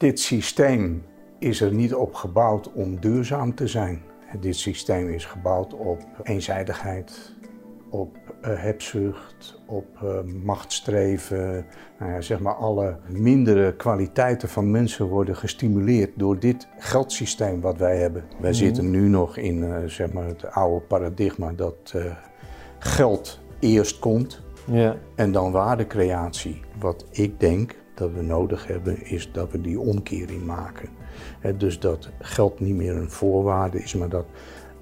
Dit systeem is er niet op gebouwd om duurzaam te zijn. Dit systeem is gebouwd op eenzijdigheid, op uh, hebzucht, op uh, machtsstreven. Nou ja, zeg maar alle mindere kwaliteiten van mensen worden gestimuleerd door dit geldsysteem wat wij hebben. Wij Mhm. zitten nu nog in uh, zeg maar het oude paradigma dat geld eerst komt Ja. en dan waardecreatie. Wat ik denk dat we nodig hebben is dat we die omkering maken. He, dus dat geld niet meer een voorwaarde is, maar dat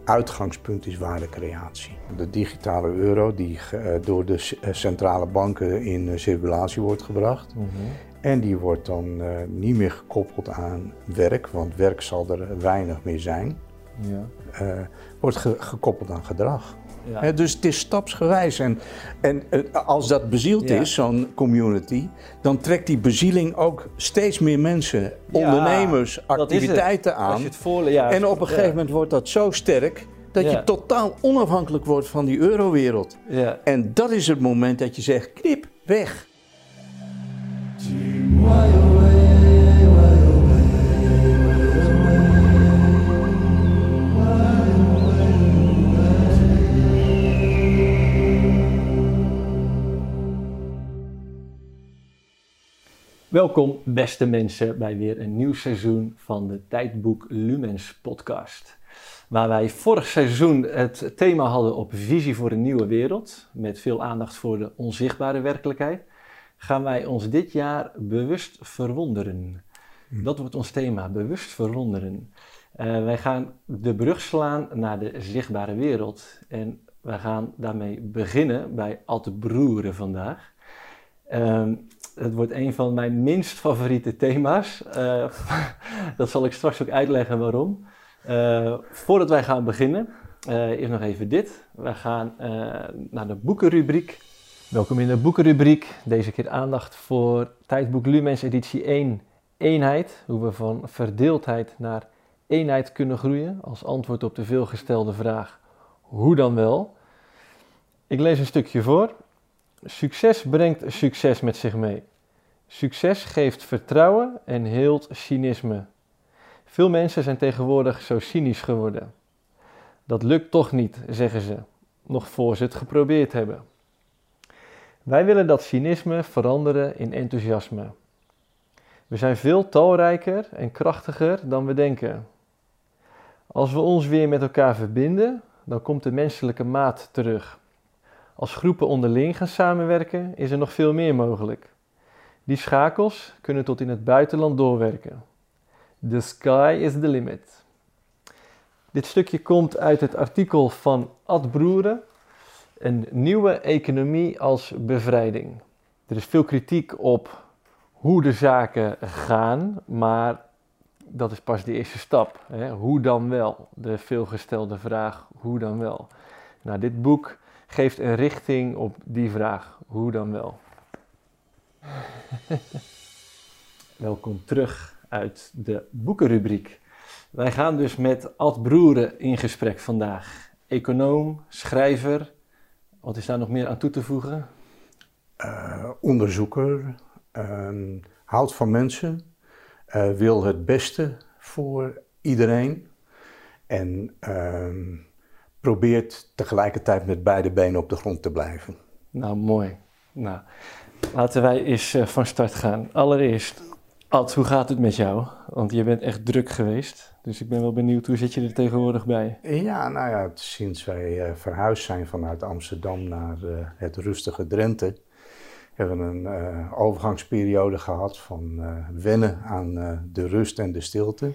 uitgangspunt is waardecreatie. De digitale euro die uh, door de centrale banken in uh, circulatie wordt gebracht. Mhm. En die wordt dan niet meer gekoppeld aan werk, want werk zal er weinig meer zijn. Ja. wordt ge gekoppeld aan gedrag. Ja. He, dus het is stapsgewijs. En, en als dat bezield Ja. is, zo'n community, dan trekt die bezieling ook steeds meer mensen, ondernemers, activiteiten aan. Als je het voor, ja, En op een gegeven moment wordt dat zo sterk dat Ja. je totaal onafhankelijk wordt van die eurowereld. Ja. En dat is het moment dat je zegt: knip, weg. Welkom, beste mensen, bij weer een nieuw seizoen van de Tijdboek Lumens podcast. Waar wij vorig seizoen het thema hadden op visie voor een nieuwe wereld, met veel aandacht voor de onzichtbare werkelijkheid, gaan wij ons dit jaar bewust verwonderen. Dat wordt ons thema, bewust verwonderen. Uh, wij gaan de brug slaan naar de zichtbare wereld en wij gaan daarmee beginnen bij Ad Broeren vandaag. Um, het wordt een van mijn minst favoriete thema's. Uh, dat zal ik straks ook uitleggen waarom. Uh, voordat wij gaan beginnen, uh, is nog even dit. We gaan naar de boekenrubriek. Welkom in de boekenrubriek. Deze keer aandacht voor tijdboek Lumens editie 1, eenheid. Hoe we van verdeeldheid naar eenheid kunnen groeien. Als antwoord op de veelgestelde vraag, hoe dan wel? Ik lees een stukje voor. Succes brengt succes met zich mee. Succes geeft vertrouwen en heelt cynisme. Veel mensen zijn tegenwoordig zo cynisch geworden. Dat lukt toch niet, zeggen ze, nog voor ze het geprobeerd hebben. Wij willen dat cynisme veranderen in enthousiasme. We zijn veel talrijker en krachtiger dan we denken. Als we ons weer met elkaar verbinden, dan komt de menselijke maat terug. Als groepen onderling gaan samenwerken, is er nog veel meer mogelijk. Die schakels kunnen tot in het buitenland doorwerken. The sky is the limit. Dit stukje komt uit het artikel van Ad Broeren, een nieuwe economie als bevrijding. Er is veel kritiek op hoe de zaken gaan, maar dat is pas de eerste stap. Hè? Hoe dan wel? De veelgestelde vraag, hoe dan wel? Nou, dit boek geeft een richting op die vraag, hoe dan wel? Welkom terug uit de boekenrubriek. Wij gaan dus met Ad Broeren in gesprek vandaag. Econoom, schrijver. Wat is daar nog meer aan toe te voegen? Uh, onderzoeker, uh, houdt van mensen, uh, wil het beste voor iedereen en ehm, probeert tegelijkertijd met beide benen op de grond te blijven. Nou, mooi. Nou, laten wij eens uh, van start gaan. Allereerst, Ad, hoe gaat het met jou? Want je bent echt druk geweest. Dus ik ben wel benieuwd, hoe zit je er tegenwoordig bij? Ja, nou ja, sinds wij uh, verhuisd zijn vanuit Amsterdam naar uh, het rustige Drenthe, hebben we een uh, overgangsperiode gehad van wennen aan de rust en de stilte.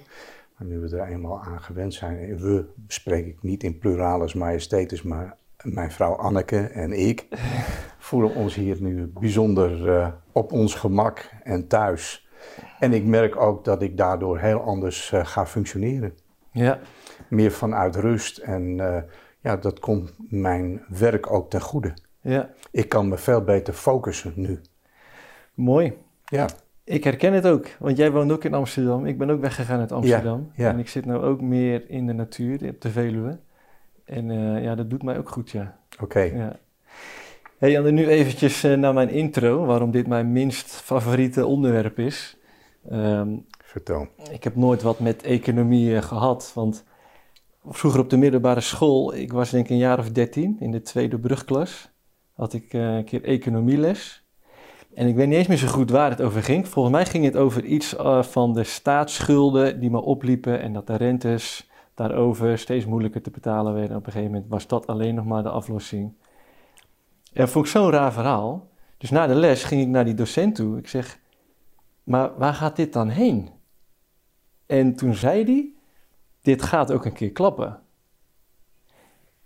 Nu we er eenmaal aan gewend zijn, we spreek ik niet in pluralis majestetis, maar mijn vrouw Anneke en ik voelen ons hier nu bijzonder uh, op ons gemak en thuis. En ik merk ook dat ik daardoor heel anders uh, ga functioneren. Ja. Meer vanuit rust en uh, ja, dat komt mijn werk ook ten goede. Ja. Ik kan me veel beter focussen nu. Mooi. Ja. Ik herken het ook, want jij woont ook in Amsterdam. Ik ben ook weggegaan uit Amsterdam. Ja, ja. En ik zit nu ook meer in de natuur, op de Veluwe. En uh, ja, dat doet mij ook goed, ja. Oké. Okay. Ja. Hey, en dan nu eventjes uh, naar mijn intro, waarom dit mijn minst favoriete onderwerp is. Um, vertel. Ik heb nooit wat met economie gehad, want vroeger op de middelbare school, ik was denk ik een jaar of dertien, in de tweede brugklas, had ik een keer economieles. En ik weet niet eens meer zo goed waar het over ging. Volgens mij ging het over iets van de staatsschulden die maar opliepen en dat de rentes daarover steeds moeilijker te betalen werden. Op een gegeven moment was dat alleen nog maar de aflossing. En vond ik zo'n raar verhaal. Dus na de les ging ik naar die docent toe. Ik zeg, maar waar gaat dit dan heen? En toen zei hij, dit gaat ook een keer klappen.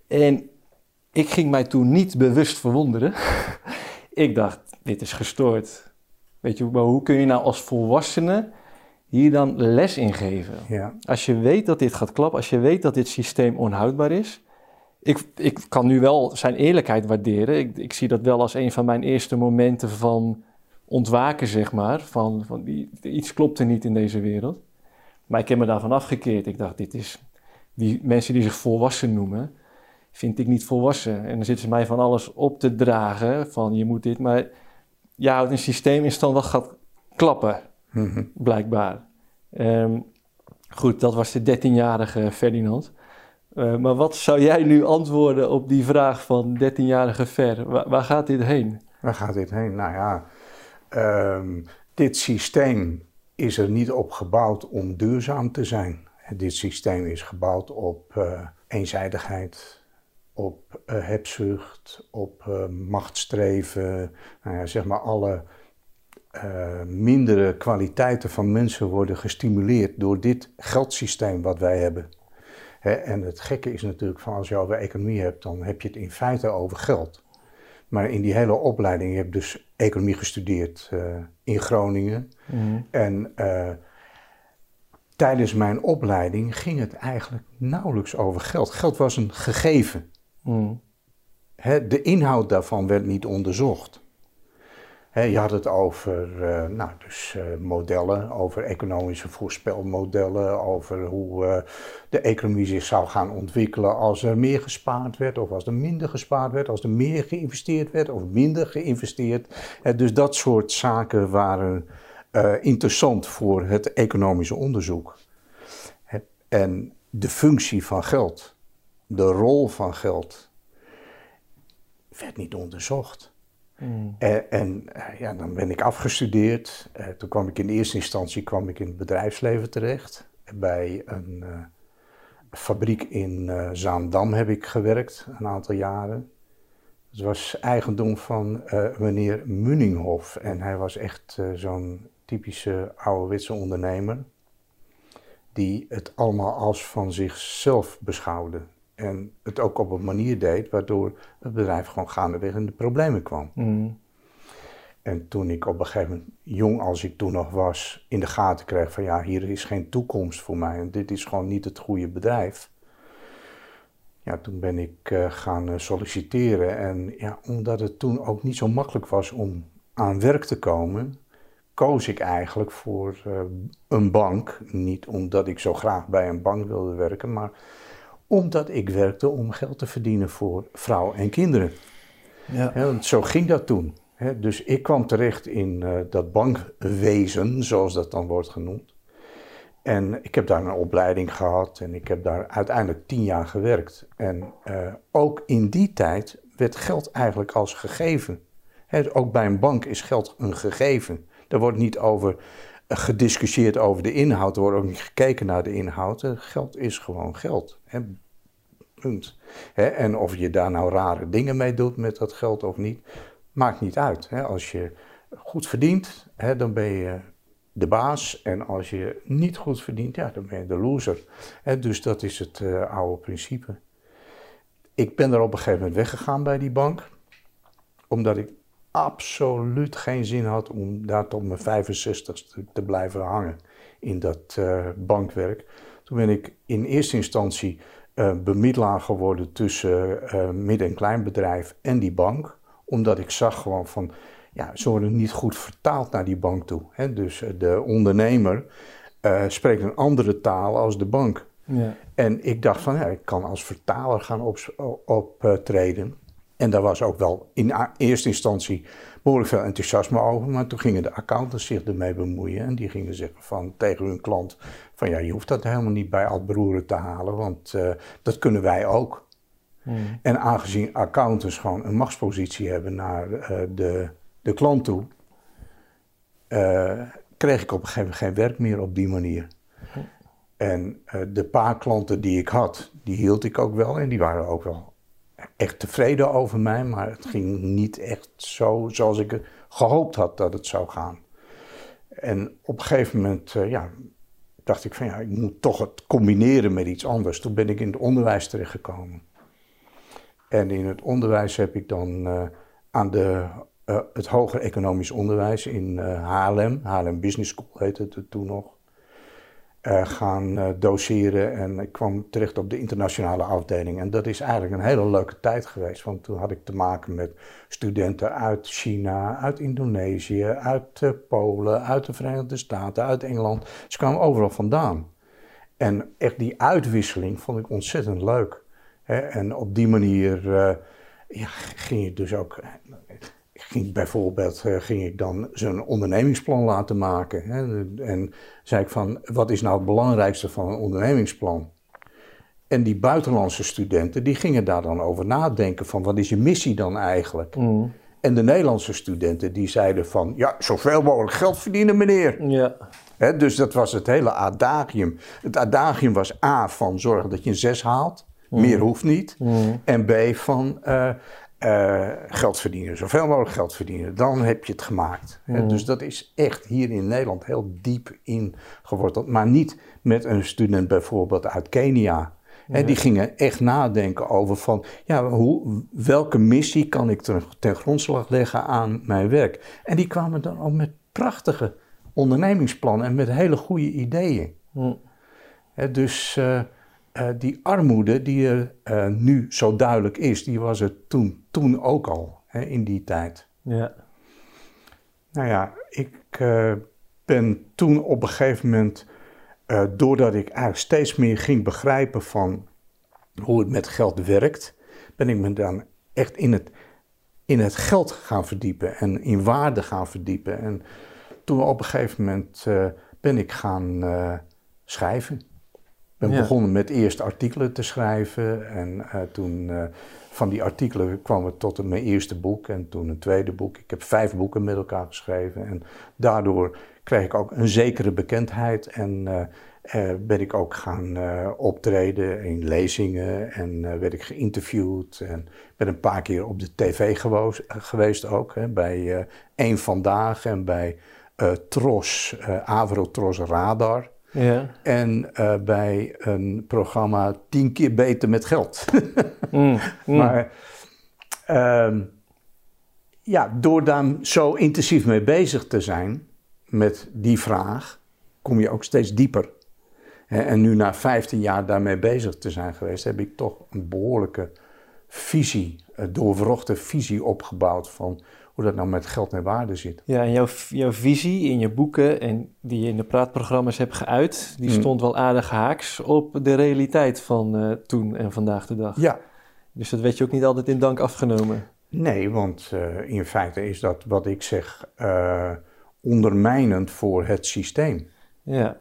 En ik ging mij toen niet bewust verwonderen. ik dacht, dit is gestoord. Weet je, maar hoe kun je nou als volwassene hier dan les in geven? Ja. Als je weet dat dit gaat klappen, als je weet dat dit systeem onhoudbaar is. Ik, ik kan nu wel zijn eerlijkheid waarderen. Ik, ik zie dat wel als een van mijn eerste momenten van ontwaken, zeg maar. Van, van die, iets klopt er niet in deze wereld. Maar ik heb me daarvan afgekeerd. Ik dacht, dit is... Die mensen die zich volwassen noemen, vind ik niet volwassen. En dan zitten ze mij van alles op te dragen. Van je moet dit, maar je houdt een systeem in stand wat gaat klappen, Mhm. blijkbaar. Ehm, goed, dat was de 13-jarige Ferdinand. Eh, maar wat zou jij nu antwoorden op die vraag van 13-jarige Fer? Waar, waar gaat dit heen? Waar gaat dit heen? Nou ja, ehm, dit systeem is er niet op gebouwd om duurzaam te zijn. Dit systeem is gebouwd op eh, eenzijdigheid, op uh, hebzucht, op uh, machtstreven. Nou ja, zeg maar alle uh, mindere kwaliteiten van mensen worden gestimuleerd door dit geldsysteem wat wij hebben. Hè, en het gekke is natuurlijk van als je over economie hebt, dan heb je het in feite over geld. Maar in die hele opleiding, je hebt dus economie gestudeerd in Groningen. Mm. En tijdens mijn opleiding ging het eigenlijk nauwelijks over geld. Geld was een gegeven. Mm. De inhoud daarvan werd niet onderzocht. Je had het over uh, nou, dus, uh, modellen, over economische voorspelmodellen, over hoe uh, de economie zich zou gaan ontwikkelen als er meer gespaard werd of als er minder gespaard werd, als er meer geïnvesteerd werd of minder geïnvesteerd. Dus dat soort zaken waren interessant voor het economische onderzoek. En de functie van geld, de rol van geld, werd niet onderzocht. Mm. En, en uh, ja, dan ben ik afgestudeerd. Uh, toen kwam ik in eerste instantie kwam ik in het bedrijfsleven terecht. Bij een uh, fabriek in Zaandam heb ik gewerkt, een aantal jaren. Het was eigendom van meneer Munninghoff. En hij was echt zo'n typische ouderwetse ondernemer. Die het allemaal als van zichzelf beschouwde. En het ook op een manier deed waardoor het bedrijf gewoon gaandeweg in de problemen kwam. Mm. En toen ik op een gegeven moment, jong als ik toen nog was, in de gaten kreeg van ja, hier is geen toekomst voor mij en dit is gewoon niet het goede bedrijf. Ja, toen ben ik uh, gaan solliciteren en ja, omdat het toen ook niet zo makkelijk was om aan werk te komen, koos ik eigenlijk voor uh, een bank. Niet omdat ik zo graag bij een bank wilde werken, maar omdat ik werkte om geld te verdienen voor vrouw en kinderen. Ja. Want zo ging dat toen. Hè. Dus ik kwam terecht in uh, dat bankwezen, zoals dat dan wordt genoemd. En ik heb daar een opleiding gehad en ik heb daar uiteindelijk tien jaar gewerkt. En uh, ook in die tijd werd geld eigenlijk als gegeven. Hè, ook bij een bank is geld een gegeven. Er wordt niet over gediscussieerd over de inhoud, er wordt ook niet gekeken naar de inhoud. Geld is gewoon geld. Hè. Punt. Hè, en of je daar nou rare dingen mee doet met dat geld of niet, maakt niet uit. Hè. Als je goed verdient, hè, dan ben je de baas. En als je niet goed verdient, ja, dan ben je de loser. Hè, dus dat is het uh, oude principe. Ik ben er op een gegeven moment weggegaan bij die bank, omdat ik absoluut geen zin had om daar tot mijn 65ste te blijven hangen in dat uh, bankwerk. Toen ben ik in eerste instantie uh, bemiddelaar geworden tussen uh, midden- en kleinbedrijf en die bank. Omdat ik zag gewoon van, ja, ze worden niet goed vertaald naar die bank toe. Hè? Dus de ondernemer spreekt een andere taal als de bank. Ja. En ik dacht van, ja, ik kan als vertaler gaan optreden. Op, En daar was ook wel in eerste instantie behoorlijk veel enthousiasme over. Maar toen gingen de accountants zich ermee bemoeien. En die gingen zeggen van, tegen hun klant: van ja, je hoeft dat helemaal niet bij Altbroeren te halen, want uh, dat kunnen wij ook. Hmm. En aangezien accountants gewoon een machtspositie hebben naar uh, de, de klant toe, uh, kreeg ik op een gegeven moment geen werk meer op die manier. En de paar klanten die ik had, die hield ik ook wel en die waren ook wel echt tevreden over mij, maar het ging niet echt zo zoals ik gehoopt had dat het zou gaan. En op een gegeven moment uh, ja, dacht ik van ja, ik moet toch het combineren met iets anders. Toen ben ik in het onderwijs terechtgekomen. En in het onderwijs heb ik dan uh, aan de, uh, het hoger economisch onderwijs in Haarlem, Haarlem Business School heette het toen nog, uh, gaan uh, doseren. En ik kwam terecht op de internationale afdeling. En dat is eigenlijk een hele leuke tijd geweest. Want toen had ik te maken met studenten uit China, uit Indonesië, uit uh, Polen, uit de Verenigde Staten, uit Engeland. Ze kwamen overal vandaan. En echt die uitwisseling vond ik ontzettend leuk. Hè? En op die manier ging je dus ook ging bijvoorbeeld uh, ging ik dan zo'n ondernemingsplan laten maken. Hè, en zei ik van, wat is nou het belangrijkste van een ondernemingsplan? En die buitenlandse studenten, die gingen daar dan over nadenken van, wat is je missie dan eigenlijk? Mm. En de Nederlandse studenten, die zeiden van, ja, zoveel mogelijk geld verdienen meneer. Ja. Hè, dus dat was het hele adagium. Het adagium was A, van zorgen dat je een 6 haalt. Mm. Meer hoeft niet. Mm. En B, van uh, uh, geld verdienen, zoveel mogelijk geld verdienen, dan heb je het gemaakt. Mm. Dus dat is echt hier in Nederland heel diep ingeworteld. Maar niet met een student bijvoorbeeld uit Kenia. En die gingen echt nadenken over van, ja, hoe, welke missie kan ik ten, ten grondslag leggen aan mijn werk? En die kwamen dan ook met prachtige ondernemingsplannen en met hele goede ideeën. Mm. dus uh, uh, die armoede die er uh, nu zo duidelijk is, die was er toen, toen ook al, hè, in die tijd. Ja. Nou ja, ik uh, ben toen op een gegeven moment, doordat ik eigenlijk steeds meer ging begrijpen van hoe het met geld werkt, ben ik me dan echt in het, in het geld gaan verdiepen en in waarde gaan verdiepen. En toen op een gegeven moment ben ik gaan schrijven ben begonnen met eerst artikelen te schrijven. En uh, toen uh, van die artikelen kwam het tot mijn eerste boek en toen een tweede boek. Ik heb vijf boeken met elkaar geschreven. En daardoor kreeg ik ook een zekere bekendheid. En uh, ben ik ook gaan optreden in lezingen en werd ik geïnterviewd. En ben een paar keer op de tv geweest ook. Hè, bij Eén Vandaag en bij Tros, Avro Tros Radar. Ja. En uh, bij een programma tien keer beter met geld. mm, mm. Maar uh, ja, door daar zo intensief mee bezig te zijn met die vraag, kom je ook steeds dieper. En nu na 15 jaar daarmee bezig te zijn geweest, heb ik toch een behoorlijke visie, een doorwrochte visie opgebouwd van hoe dat nou met geld en waarde zit. Ja, en jouw, jouw visie in je boeken en die je in de praatprogramma's hebt geuit, die hmm. stond wel aardig haaks op de realiteit van uh, toen en vandaag de dag. Ja. Dus dat werd je ook niet altijd in dank afgenomen. Nee, want uh, in feite is dat wat ik zeg uh, ondermijnend voor het systeem. Ja.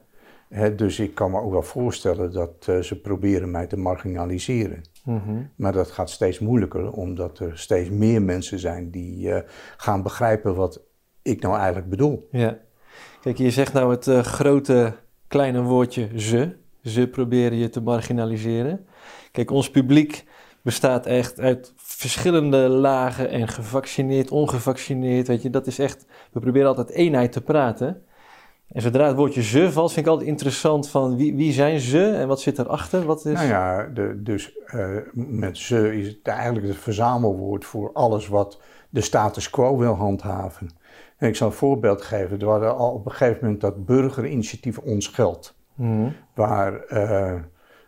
dus ik kan me ook wel voorstellen dat ze proberen mij te marginaliseren. Mhm. Maar dat gaat steeds moeilijker, omdat er steeds meer mensen zijn die uh, gaan begrijpen wat ik nou eigenlijk bedoel. Ja. Kijk, je zegt nou het uh, grote kleine woordje ze. Ze proberen je te marginaliseren. Kijk, ons publiek bestaat echt uit verschillende lagen en gevaccineerd, ongevaccineerd. Weet je, dat is echt. We proberen altijd eenheid te praten. En zodra het woordje ze valt, vind ik altijd interessant van wie, wie zijn ze en wat zit erachter? Wat is... Nou ja, de, dus uh, met ze is het eigenlijk het verzamelwoord voor alles wat de status quo wil handhaven. En ik zal een voorbeeld geven. Er waren al op een gegeven moment dat burgerinitiatief Ons Geld. Mm. Waar uh,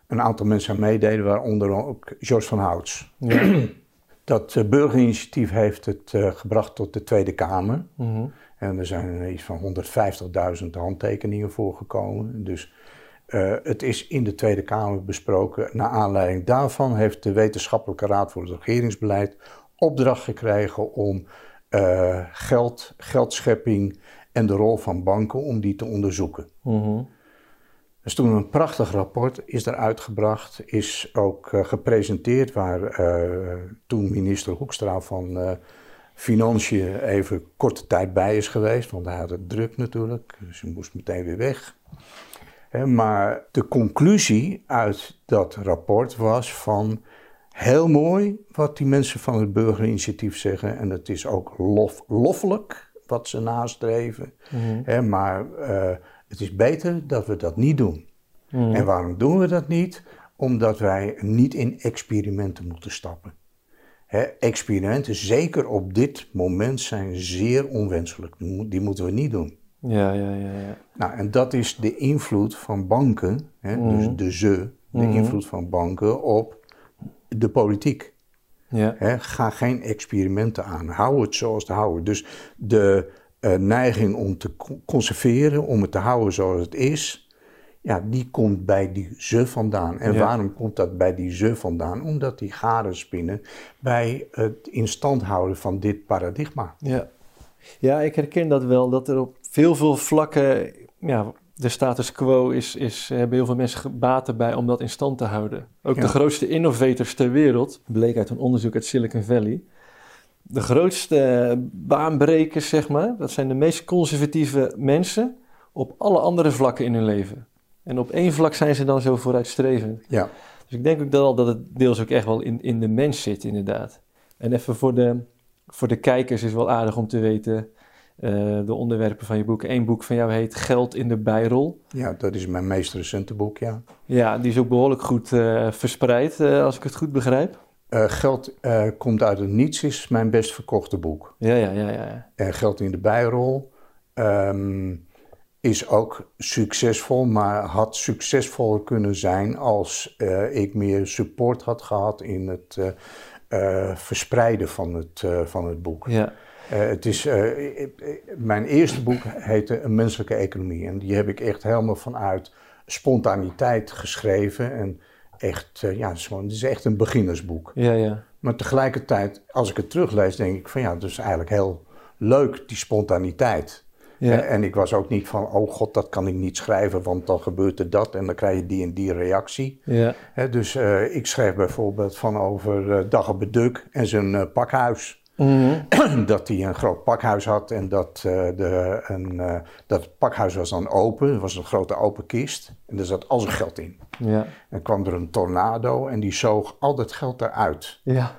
een aantal mensen aan meededen, waaronder ook George van Houts. Ja. dat uh, burgerinitiatief heeft het gebracht tot de Tweede Kamer. Mm. En er zijn iets van 150.000 handtekeningen voorgekomen. Dus uh, het is in de Tweede Kamer besproken. Naar aanleiding daarvan heeft de Wetenschappelijke Raad voor het Regeringsbeleid opdracht gekregen om uh, geld, geldschepping en de rol van banken om die te onderzoeken. Mhm. Dus toen een prachtig rapport is er uitgebracht, is ook uh, gepresenteerd waar toen minister Hoekstra van Financiën even korte tijd bij is geweest, want hij had het druk natuurlijk, dus hij moest meteen weer weg. maar de conclusie uit dat rapport was van heel mooi wat die mensen van het burgerinitiatief zeggen en het is ook lof, loffelijk wat ze nastreven, Mhm. maar uh, het is beter dat we dat niet doen. Mhm. En waarom doen we dat niet? Omdat wij niet in experimenten moeten stappen. Experimenten, zeker op dit moment, zijn zeer onwenselijk. Die mo- Die moeten we niet doen. Ja, ja, ja, ja. Nou, en dat is de invloed van banken, Mhm. dus de ze, de Mhm. invloed van banken op de politiek. Ja, ga geen experimenten aan. Hou het zoals te houden. Dus de eh, neiging om te co- conserveren, om het te houden zoals het is, ja, die komt bij die ze vandaan. En Ja. waarom komt dat bij die ze vandaan? Omdat die garen spinnen bij het in stand houden van dit paradigma. ja. Ja, ik herken dat wel, dat er op veel, veel vlakken, ja, de status quo is, is, hebben heel veel mensen gebaten bij om dat in stand te houden. Ook Ja. de grootste innovators ter wereld, bleek uit een onderzoek uit Silicon Valley. De grootste baanbrekers, zeg maar, dat zijn de meest conservatieve mensen op alle andere vlakken in hun leven. En op één vlak zijn ze dan zo vooruitstrevend. Ja, Dus ik denk ook wel dat het deels ook echt wel in, in de mens zit, inderdaad. En even voor de, voor de kijkers is wel aardig om te weten eh, de onderwerpen van je boek. Eén boek van jou heet Geld in de bijrol. ja, dat is mijn meest recente boek, ja. Ja, die is ook behoorlijk goed eh, verspreid, eh, als ik het goed begrijp. Geld komt uit het niets is mijn best verkochte boek. Ja, ja, ja, ja. En Geld in de bijrol ehm, is ook succesvol, maar had succesvoller kunnen zijn als eh, ik meer support had gehad in het eh, eh, verspreiden van het, van het boek. ja. Het is, mijn eerste boek heette Een menselijke economie. En die heb ik echt helemaal vanuit spontaniteit geschreven. En echt, ja, het is, gewoon, het is echt een beginnersboek. Ja, ja. Maar tegelijkertijd, als ik het teruglees, denk ik van ja, dat is eigenlijk heel leuk, die spontaniteit. Ja, En, ik was ook niet van, oh god, dat kan ik niet schrijven, want dan gebeurt er dat en dan krijg je die en die reactie. ja, dus eh, ik schreef bijvoorbeeld van over uh, Dagobert Duck en zijn eh, pakhuis. Mhm. dat hij een groot pakhuis had en dat, eh, de, een, eh, dat het pakhuis was dan open. Er was een grote open kist en er zat al zijn geld in. ja, En kwam er een tornado en die zoog al dat geld eruit. ja,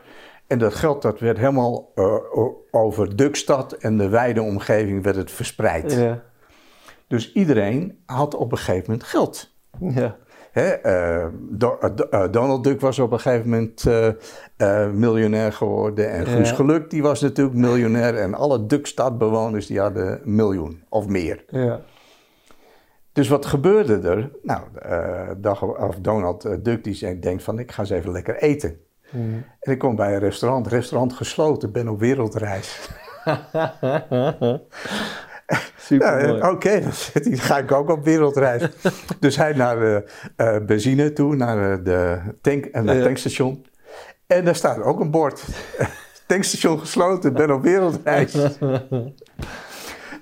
En dat geld dat werd helemaal o- over Dukstad en de wijde omgeving werd het verspreid. ja, Dus iedereen had op een gegeven moment geld. ja, Hè, eh, Do- eh, Do- Donald Duck was op een gegeven moment miljonair geworden. En Guus Ja. Geluk die was natuurlijk miljonair. En alle Dukstadbewoners die hadden een miljoen of meer. ja, Dus wat gebeurde er? Nou, Dag- of Donald Duck die denkt van ik ga eens even lekker eten. Mhm. En ik kom bij een restaurant, restaurant gesloten, ben op wereldreis. Super eh, Oké, dan ga ik ook op wereldreis. dus hij naar eh, benzine toe, naar de tank, en naar het tankstation. En daar staat ook een bord. tankstation gesloten, ben op wereldreis.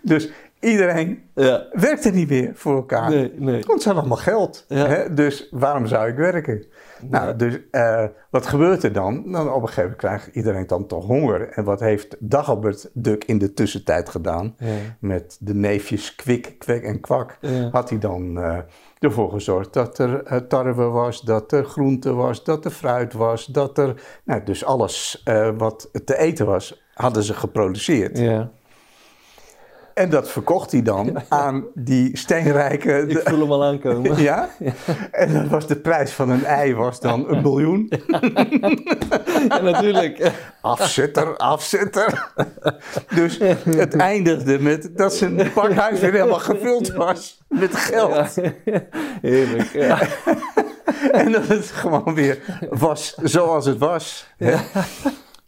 dus iedereen Ja, werkte niet meer voor elkaar. nee, nee. Want hadden allemaal geld. Ja. Hè? Dus waarom zou ik werken? Nou, dus eh, wat gebeurt er dan? dan? Op een gegeven moment krijgt iedereen dan toch honger. En wat heeft Dagobert Duck in de tussentijd gedaan? Ja. Met de neefjes Kwik, Kwek en Kwak. Ja. Had hij dan eh, ervoor gezorgd dat er eh, tarwe was, dat er groente was, dat er fruit was. Dat er, nou, dus alles wat te eten was, hadden ze geproduceerd. ja. En dat verkocht hij dan aan die steenrijke... Ik voel hem al aankomen. Ja? En dan was de prijs van een ei was dan een miljoen. Ja, natuurlijk. Afzetter, afzetter. Dus het eindigde met dat zijn pakhuis weer helemaal gevuld was met geld. Ja. Heerlijk. Ja. En dat het gewoon weer was zoals het was. hè.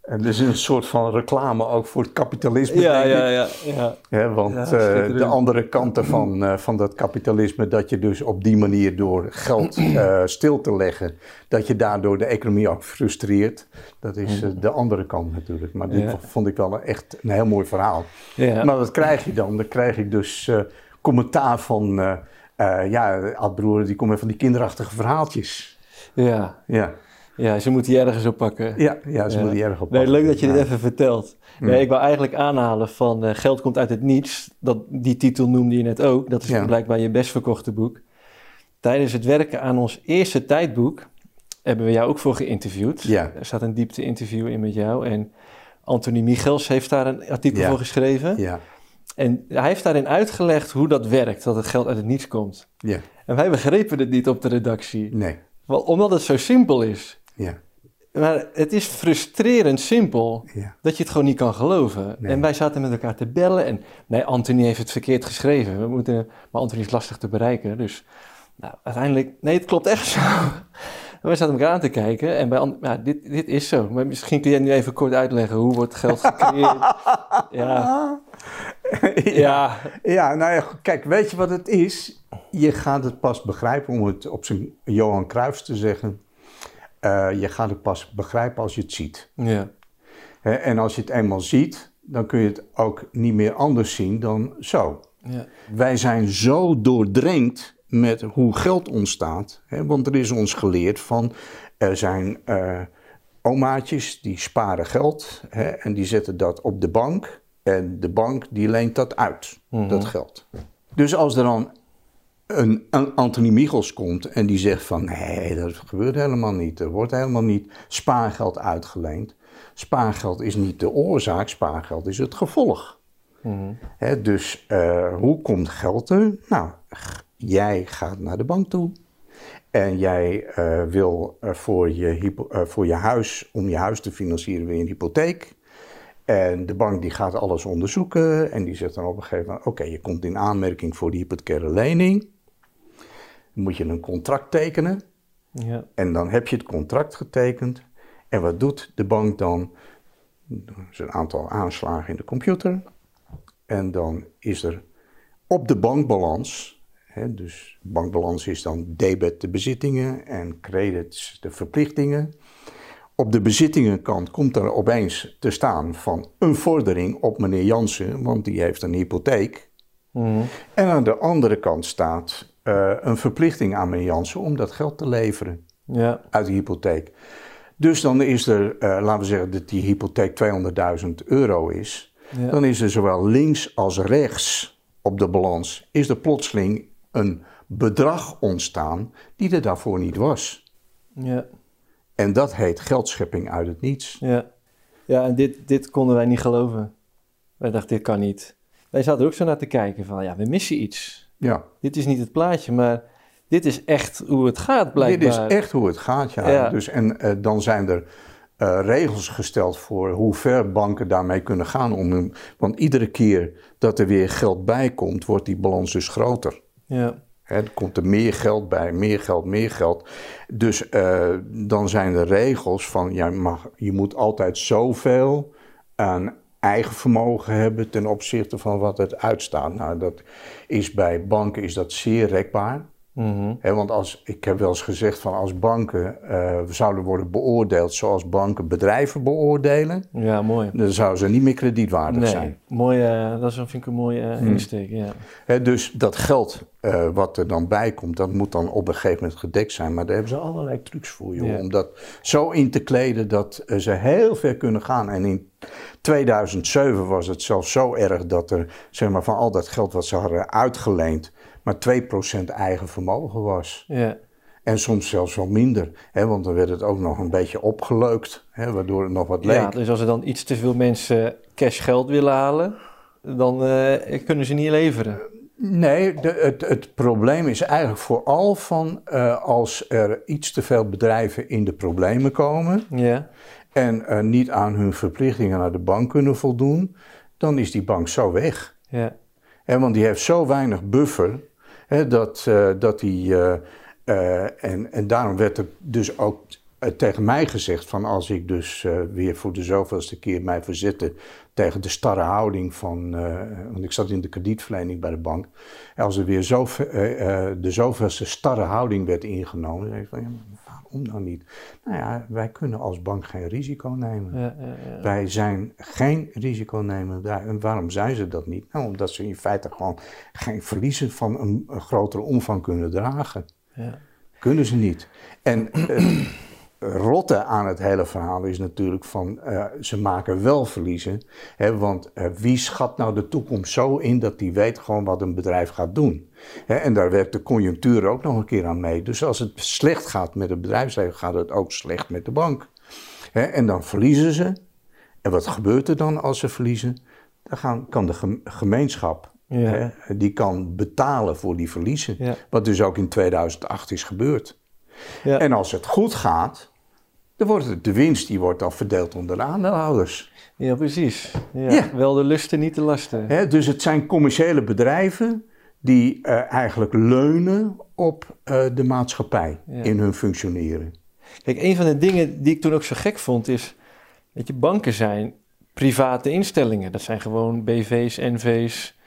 En dus een soort van reclame ook voor het kapitalisme. Ja, denk ik. ja, ja. ja. Ja, want Ja, eh, schitterend. de andere kanten van, eh, van dat kapitalisme, dat je dus op die manier door geld eh, stil te leggen, dat je daardoor de economie ook frustreert, dat is de andere kant natuurlijk. Maar dit Ja. vond ik wel echt een heel mooi verhaal. ja. Maar wat krijg je dan? Dan krijg ik dus eh, commentaar van, eh eh ja, Adbroer, die komt met van die kinderachtige verhaaltjes. ja. Ja, ja, ze moeten je ergens op pakken. ja, ja ze Ja. moeten die erg op Nee, pakken. leuk dat je dit even vertelt. Nee, ik wou eigenlijk aanhalen van eh, Geld komt uit het niets. Dat, die titel noemde je net ook. Dat is blijkbaar je best verkochte boek. Tijdens het werken aan ons eerste tijdboek hebben we jou ook voor geïnterviewd. Ja. Er staat een diepte-interview in met jou. En Anthony Michels heeft daar een artikel Ja. voor geschreven. Ja, En hij heeft daarin uitgelegd hoe dat werkt, dat het geld uit het niets komt. ja, En wij begrepen het niet op de redactie. nee, Wel, Omdat het zo simpel is. Ja, Maar het is frustrerend simpel ja. dat je het gewoon niet kan geloven. Nee. En wij zaten met elkaar te bellen en nee, Anthony heeft het verkeerd geschreven. We moeten, maar Anthony is lastig te bereiken, dus nou, uiteindelijk, nee, het klopt echt zo. En wij zaten elkaar aan te kijken en bij ja, dit, dit is zo. Maar misschien kun jij nu even kort uitleggen hoe wordt geld gecreëerd? ja, ja, Ja, nou ja, kijk, weet je wat het is? Je gaat het pas begrijpen, om het op zijn Johan Cruijffs te zeggen. Eh, je gaat het pas begrijpen als je het ziet. ja, Hè, en als je het eenmaal ziet, dan kun je het ook niet meer anders zien dan zo. ja, Wij zijn zo doordrenkt met hoe geld ontstaat. Hè, want er is ons geleerd van, er zijn eh, omaatjes die sparen geld hè, en die zetten dat op de bank. En de bank die leent dat uit, dat geld. Dus als er dan een, een Anthony Michels komt en die zegt van nee, dat gebeurt helemaal niet. Er wordt helemaal niet spaargeld uitgeleend. Spaargeld is niet de oorzaak, spaargeld is het gevolg. mhm, dus eh, hoe komt geld er? Nou, jij gaat naar de bank toe. En jij eh, wil eh, voor, je voor je huis, om je huis te financieren, weer een hypotheek. En de bank die gaat alles onderzoeken en die zegt dan op een gegeven moment: Oké, je komt in aanmerking voor die hypothecaire lening. Moet je een contract tekenen. ja, En dan heb je het contract getekend. En wat doet de bank dan? Er is een aantal aanslagen in de computer. En dan is er op de bankbalans, hè, dus bankbalans is dan debet de bezittingen en credits de verplichtingen. Op de bezittingenkant komt er opeens te staan van een vordering op meneer Jansen, want die heeft een hypotheek. mhm, En aan de andere kant staat eh, een verplichting aan meneer Jansen om dat geld te leveren ja, uit de hypotheek. Dus dan is er, eh, laten we zeggen dat die hypotheek 200.000 euro is. Ja. Dan is er zowel links als rechts op de balans, is er plotseling een bedrag ontstaan die er daarvoor niet was. ja. En dat heet geldschepping uit het niets. Ja, ja en dit, dit konden wij niet geloven. Wij dachten, dit kan niet. Wij zaten er ook zo naar te kijken van, ja, we missen iets. Ja, Dit is niet het plaatje, maar dit is echt hoe het gaat blijkbaar. dit is echt hoe het gaat, ja. Ja. Dus, en eh, dan zijn er eh, regels gesteld voor hoe ver banken daarmee kunnen gaan. Om hun, want iedere keer dat er weer geld bij komt, wordt die balans dus groter. Ja, Hè, er komt er meer geld bij, meer geld, meer geld. Dus eh, dan zijn er regels van ja, mag, je moet altijd zoveel aan eigen vermogen hebben ten opzichte van wat het uitstaat. Nou, dat is bij banken is dat zeer rekbaar. Mhm, want als, ik heb wel eens gezegd van als banken eh, zouden worden beoordeeld zoals banken bedrijven beoordelen, ja mooi. dan zouden ze niet meer kredietwaardig Nee, zijn. mooi, eh, dat is, vind ik een mooie eh, Hmm. insteek, ja. Dus dat geld wat er dan bij komt, dat moet dan op een gegeven moment gedekt zijn. Maar daar hebben ze allerlei trucs voor, joh. Ja. Om dat zo in te kleden dat ze heel ver kunnen gaan. En in 2007 was het zelfs zo erg dat er zeg maar, van al dat geld wat ze hadden uitgeleend, maar 2% eigen vermogen was. Ja, En soms zelfs wel minder. Hè, want dan werd het ook nog een beetje opgeleukt, hè, waardoor het nog wat leek. ja, dus als er dan iets te veel mensen cash geld willen halen, dan eh, kunnen ze niet leveren. Nee, de, het, het probleem is eigenlijk vooral van eh, als er iets te veel bedrijven in de problemen komen Ja, en niet aan hun verplichtingen naar de bank kunnen voldoen, dan is die bank zo weg. ja, Hè, want die heeft zo weinig buffer dat, eh, dat die. eh, eh, en, en daarom werd er dus ook tegen mij gezegd van als ik dus uh, weer voor de zoveelste keer mij verzette tegen de starre houding van, uh, want ik zat in de kredietverlening bij de bank, als er weer zo, de zoveelste starre houding werd ingenomen, zei ik van ja, waarom dan niet? Nou ja, wij kunnen als bank geen risico nemen. Ja, ja, ja. Wij zijn geen risiconemer. En waarom zijn ze dat niet? Nou, omdat ze in feite gewoon geen verliezen van een, een grotere omvang kunnen dragen. Kunnen ze niet. En rotte aan het hele verhaal is natuurlijk van uh, ze maken wel verliezen. Hè, want uh, wie schat nou de toekomst zo in dat die weet gewoon wat een bedrijf gaat doen? Hè, en daar werkt de conjunctuur ook nog een keer aan mee. Dus als het slecht gaat met het bedrijfsleven, gaat het ook slecht met de bank. Hè, en dan verliezen ze. En wat gebeurt er dan als ze verliezen? Dan gaan, kan de gemeenschap ja. hè, die kan betalen voor die verliezen. Ja. Wat dus ook in 2008 is gebeurd. Ja. En als het goed gaat, dan wordt de winst die wordt dan verdeeld onder de aandeelhouders. Ja, precies. Ja, Wel de lusten, niet de lasten. dus het zijn commerciële bedrijven die uh, eigenlijk leunen op uh, de maatschappij in hun functioneren. Kijk, een van de dingen die ik toen ook zo gek vond is, dat je, banken zijn private instellingen. Dat zijn gewoon BV's, NV's.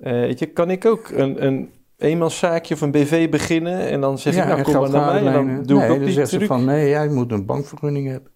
Uh, weet je, kan ik ook een, een eenmanszaakje of een BV beginnen en dan zeg ik, nou kom maar naar mij en dan doe nee, ik ook die truc. Ze van, nee, jij moet een bankvergunning hebben.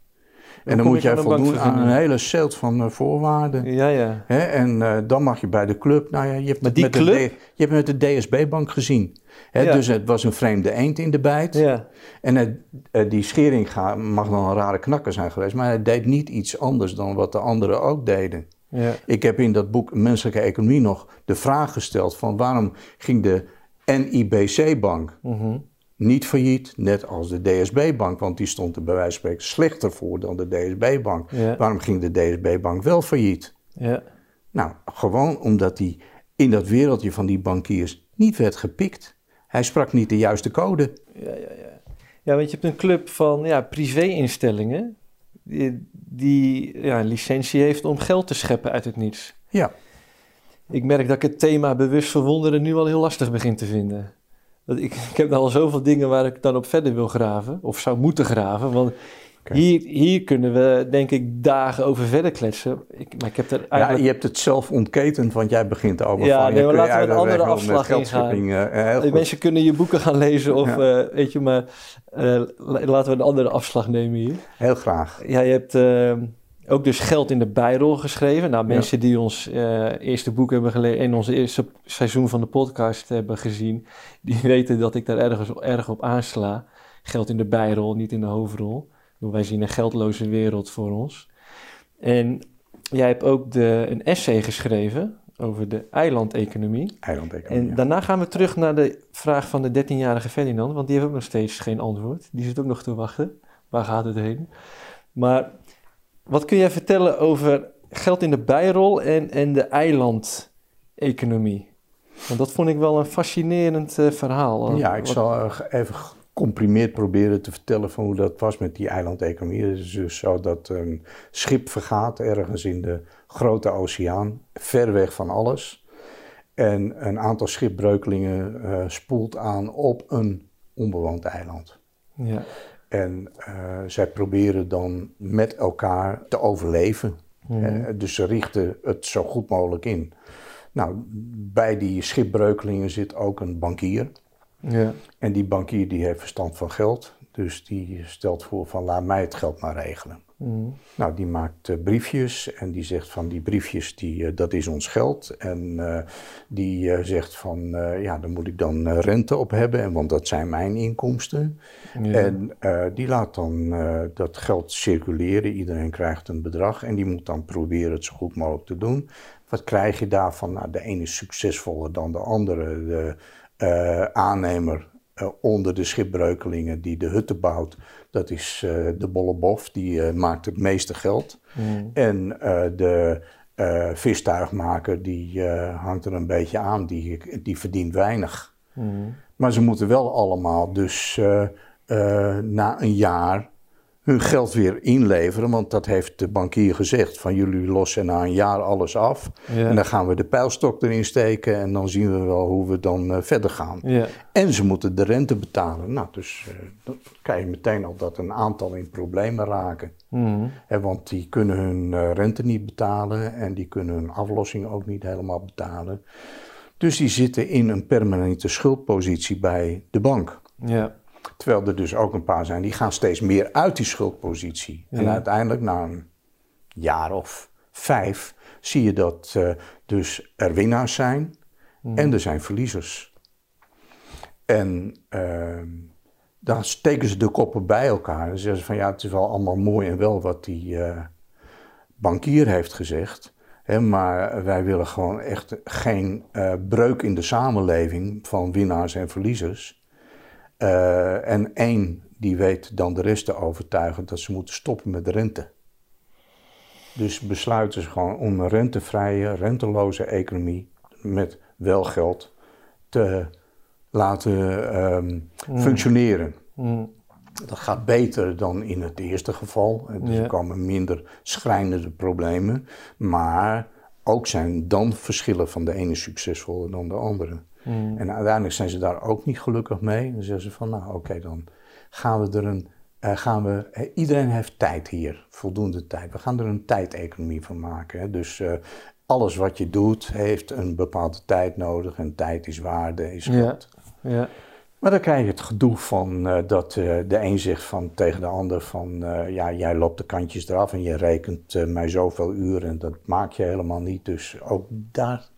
En dan, moet jij voldoen aan een hele set van uh, voorwaarden. Ja, ja. Hè? En uh, dan mag je bij de club. Nou ja, je hebt, met, club? De, je hebt met de DSB-bank gezien. Hè? Ja. Dus het was een vreemde eend in de bijt. Ja. En het, uh, die schering mag dan een rare knakker zijn geweest. Maar hij deed niet iets anders dan wat de anderen ook deden. Ja. Ik heb in dat boek Menselijke Economie nog de vraag gesteld van waarom ging de NIBC-bank mm -hmm. niet failliet, net als de DSB-bank, want die stond er bij wijze van spreken slechter voor dan de DSB-bank. Ja. Waarom ging de DSB-bank wel failliet? Ja. Nou, gewoon omdat hij in dat wereldje van die bankiers niet werd gepikt. Hij sprak niet de juiste code. Ja, ja, ja. Ja, want je hebt een club van ja, privé-instellingen die, die ja, een licentie heeft om geld te scheppen uit het niets. Ja. Ik merk dat ik het thema bewust verwonderen nu al heel lastig begin te vinden. Dat ik, ik heb al zoveel dingen waar ik dan op verder wil graven, of zou moeten graven. Want okay. hier, hier kunnen we, denk ik, dagen over verder kletsen. Ik, maar ik heb er eigenlijk... Ja, je hebt het zelf ontketend, want jij begint over ja, van... nee, maar laten we een andere afslag ingaan. Uh, Mensen kunnen je boeken gaan lezen of, ja. uh, weet je, maar uh, laten we een andere afslag nemen hier. Heel graag. Ja, je hebt ook dus geld in de bijrol geschreven. Nou, mensen ja. die ons uh, eerste boek hebben gelezen en ons eerste seizoen van de podcast hebben gezien, die weten dat ik daar ergens erg op aansla. Geld in de bijrol, niet in de hoofdrol. Wij zien een geldloze wereld voor ons. En jij hebt ook de, een essay geschreven over de eilandeconomie. Eilandeconomie. En ja. daarna gaan we terug naar de vraag van de 13-jarige Ferdinand, want die heeft ook nog steeds geen antwoord. Die zit ook nog te wachten. Waar gaat het heen? Maar wat kun jij vertellen over geld in de bijrol en, en de eilandeconomie? Want dat vond ik wel een fascinerend uh, verhaal. Ja, ik Wat... zal even gecomprimeerd proberen te vertellen van hoe dat was met die eilandeconomie. Het is dus zo dat een schip vergaat ergens in de grote oceaan, ver weg van alles. En een aantal schipbreukelingen uh, spoelt aan op een onbewoond eiland. Ja. En uh, zij proberen dan met elkaar te overleven. Mhm. Uh, dus ze richten het zo goed mogelijk in. Nou, bij die schipbreukelingen zit ook een bankier. Ja. En die bankier die heeft verstand van geld. Dus die stelt voor van laat mij het geld maar regelen. Mm. Nou, die maakt uh, briefjes en die zegt van die briefjes, die, uh, dat is ons geld. En uh, die zegt van ja, daar moet ik dan rente op hebben, en, want dat zijn mijn inkomsten. Ja. En die laat dan dat geld circuleren, iedereen krijgt een bedrag en die moet dan proberen het zo goed mogelijk te doen. Wat krijg je daarvan? Nou, de ene is succesvoller dan de andere. De aannemer Uh, onder de schipbreukelingen die de hutten bouwt. Dat is uh, de Bollebof, die maakt het meeste geld. Mm. En de vistuigmaker, die hangt er een beetje aan, die, die verdient weinig. Mm. Maar ze moeten wel allemaal dus na een jaar hun geld weer inleveren. Want dat heeft de bankier gezegd. Van jullie lossen na een jaar alles af. Ja. En dan gaan we de pijlstok erin steken. En dan zien we wel hoe we dan eh, verder gaan. Ja. En ze moeten de rente betalen. Nou, dus eh, dan krijg je meteen al dat een aantal in problemen raken. Hè, want die kunnen hun eh, rente niet betalen. En die kunnen hun aflossing ook niet helemaal betalen. Dus die zitten in een permanente schuldpositie bij de bank. Ja. Terwijl er dus ook een paar zijn die gaan steeds meer uit die schuldpositie. En uiteindelijk na een jaar of vijf zie je dat eh, dus er winnaars zijn en er zijn verliezers. En ehm, dan steken ze de koppen bij elkaar en zeggen ze van ja, het is wel allemaal mooi en wel wat die eh, bankier heeft gezegd. Hè, maar wij willen gewoon echt geen eh, breuk in de samenleving van winnaars en verliezers. Eh, en één die weet dan de rest te overtuigen dat ze moeten stoppen met de rente. Dus besluiten ze gewoon om een rentevrije, renteloze economie met wel geld te laten ehm, functioneren. Mhm. Dat gaat beter dan in het eerste geval. Dus Ja. er komen minder schrijnende problemen. Maar ook zijn dan verschillen van de ene succesvoller dan de andere. Mhm. En uiteindelijk zijn ze daar ook niet gelukkig mee. Dan zeggen ze van, nou oké, dan gaan we er een... eh, gaan we, eh, iedereen heeft tijd hier, voldoende tijd. We gaan er een tijdeconomie van maken. Hè. Dus eh, alles wat je doet heeft een bepaalde tijd nodig. En tijd is waarde, is Ja. geld. Ja. Maar dan krijg je het gedoe van dat de een zegt van, tegen de ander van... ja, jij loopt de kantjes eraf en je rekent mij zoveel uren en dat maak je helemaal niet. Dus ook daar,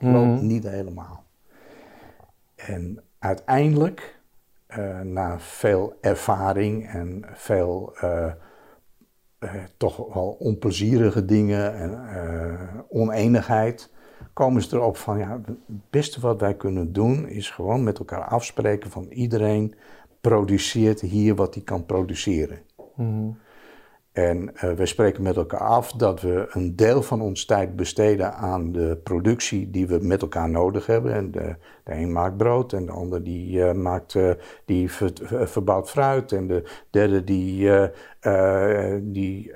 dat Mhm. niet helemaal. En uiteindelijk, eh, na veel ervaring en veel eh, eh, toch wel onplezierige dingen en oneenigheid, komen ze erop van ja, het beste wat wij kunnen doen is gewoon met elkaar afspreken van iedereen produceert hier wat hij kan produceren. Mhm. En eh, we spreken met elkaar af dat we een deel van ons tijd besteden aan de productie die we met elkaar nodig hebben. En de, een maakt brood en de ander die, eh, maakt, eh, die ver- ver- verbouwt fruit. En de derde die, die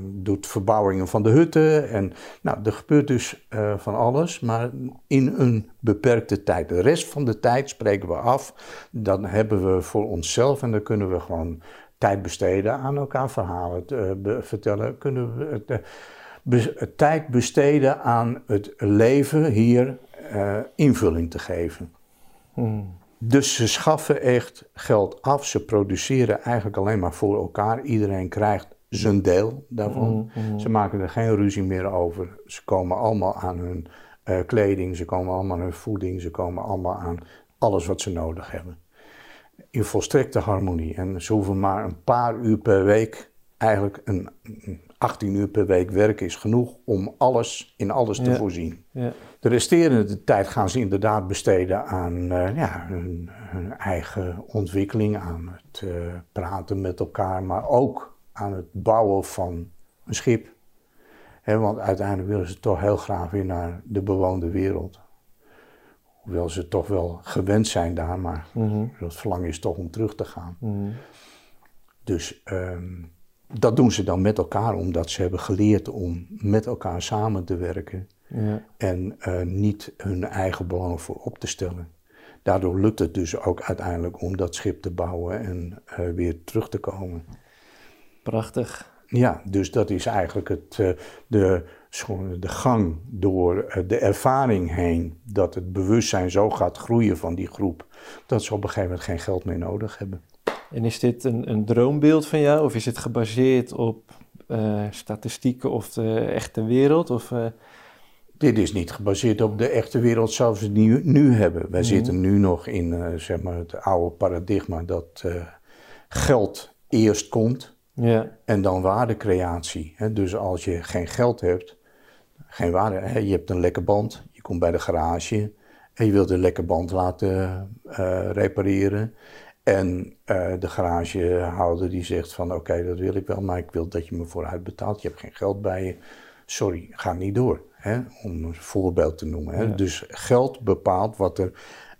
doet verbouwingen van de hutten. En nou, er gebeurt dus van alles, maar in een beperkte tijd. De rest van de tijd spreken we af. Dan hebben we voor onszelf en dan kunnen we gewoon tijd besteden aan elkaar verhalen te, eh, vertellen. Kunnen we het, eh, be- tijd besteden aan het leven hier eh, invulling te geven. Mhm. Dus ze schaffen echt geld af. Ze produceren eigenlijk alleen maar voor elkaar. Iedereen krijgt zijn deel daarvan. Ze maken er geen ruzie meer over. Ze komen allemaal aan hun kleding, ze komen allemaal aan hun voeding, ze komen allemaal aan alles wat ze nodig hebben. In volstrekte harmonie. En ze hoeven maar een paar uur per week, eigenlijk een, een 18 uur per week werken is genoeg om alles in alles te Ja. voorzien. Ja. De resterende tijd gaan ze inderdaad besteden aan eh, ja, hun, hun eigen ontwikkeling, aan het eh, praten met elkaar, maar ook aan het bouwen van een schip. Hè, want uiteindelijk willen ze toch heel graag weer naar de bewoonde wereld. Hoewel ze toch wel gewend zijn daar, maar Mhm. het verlangen is toch om terug te gaan. Mhm. Dus ehm, dat doen ze dan met elkaar, omdat ze hebben geleerd om met elkaar samen te werken Ja. en eh, niet hun eigen belang voorop te stellen. Daardoor lukt het dus ook uiteindelijk om dat schip te bouwen en eh, weer terug te komen. Prachtig. Ja, dus dat is eigenlijk het, eh, de, de gang door eh, de ervaring heen dat het bewustzijn zo gaat groeien van die groep, dat ze op een gegeven moment geen geld meer nodig hebben. En is dit een, een droombeeld van jou of is het gebaseerd op eh, statistieken of de echte wereld? Of, eh, Dit is niet gebaseerd op de echte wereld zoals we die nu, nu hebben. Wij Mhm. zitten nu nog in zeg maar het oude paradigma dat geld eerst komt ja. en dan waardecreatie. Dus als je geen geld hebt, geen waarde, hè? je hebt een lekke band, je komt bij de garage en je wilt de lekke band laten eh, repareren. En eh, de garagehouder die zegt van oké, dat wil ik wel, maar ik wil dat je me vooruit betaalt. Je hebt geen geld bij je. Sorry, ga niet door. Hè? Om een voorbeeld te noemen. Hè? Ja. Dus geld bepaalt wat er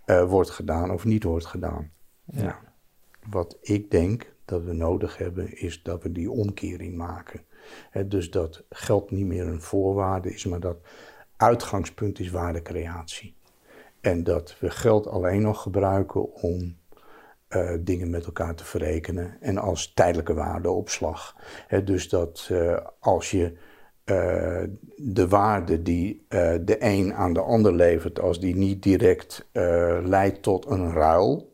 eh, wordt gedaan of niet wordt gedaan. Ja. Nou, wat ik denk dat we nodig hebben, is dat we die omkering maken. Dus dat geld niet meer een voorwaarde is, maar dat uitgangspunt is waardecreatie. En dat we geld alleen nog gebruiken om uh, dingen met elkaar te verrekenen en als tijdelijke waardeopslag. Dus dat uh, als je uh, de waarde die de een aan de ander levert, als die niet direct leidt tot een ruil,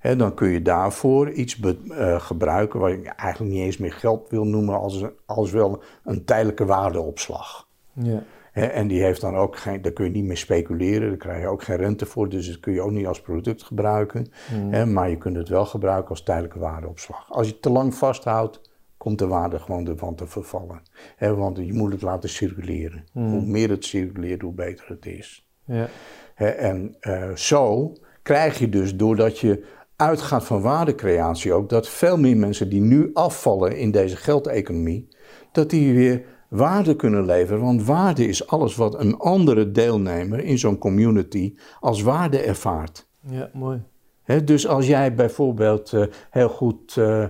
he, dan kun je daarvoor iets gebruiken waar je eigenlijk niet eens meer geld wil noemen, als, als wel een tijdelijke waardeopslag. Ja en die heeft dan ook geen, daar kun je niet meer speculeren, daar krijg je ook geen rente voor, dus dat kun je ook niet als product gebruiken. Mm. maar je kunt het wel gebruiken als tijdelijke waardeopslag. Als je het te lang vasthoudt, komt de waarde gewoon ervan te vervallen. want je moet het laten circuleren. Mm. Hoe meer het circuleert, hoe beter het is. Ja. en uh, zo krijg je dus, doordat je uitgaat van waardecreatie ook, dat veel meer mensen die nu afvallen in deze geldeconomie, dat die weer waarde kunnen leveren. Want waarde is alles wat een andere deelnemer in zo'n community als waarde ervaart. Ja, mooi. dus als jij bijvoorbeeld uh, heel goed uh,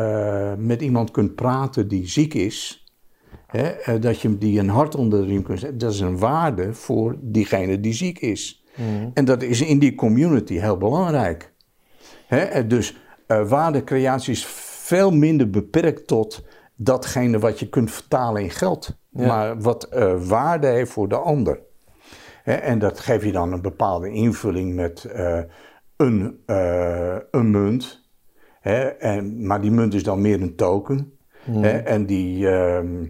uh, met iemand kunt praten die ziek is, dat je die een hart onder de riem kunt zetten, dat is een waarde voor diegene die ziek is. Mm. En dat is in die community heel belangrijk. Dus waardecreatie is veel minder beperkt tot datgene wat je kunt vertalen in geld, maar wat uh, waarde heeft voor de ander. en dat geef je dan een bepaalde invulling met uh, een, een munt. en, maar die munt is dan meer een token. En die ehm,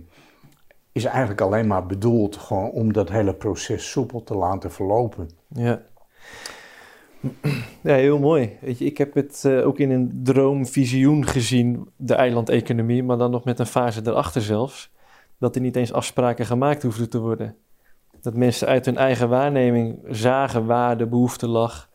is eigenlijk alleen maar bedoeld gewoon om dat hele proces soepel te laten verlopen. Ja. Ja, heel mooi. Weet je, ik heb het uh, ook in een droomvisioen gezien, de eilandeconomie, maar dan nog met een fase erachter zelfs. Dat er niet eens afspraken gemaakt hoefden te worden. Dat mensen uit hun eigen waarneming zagen waar de behoefte lag.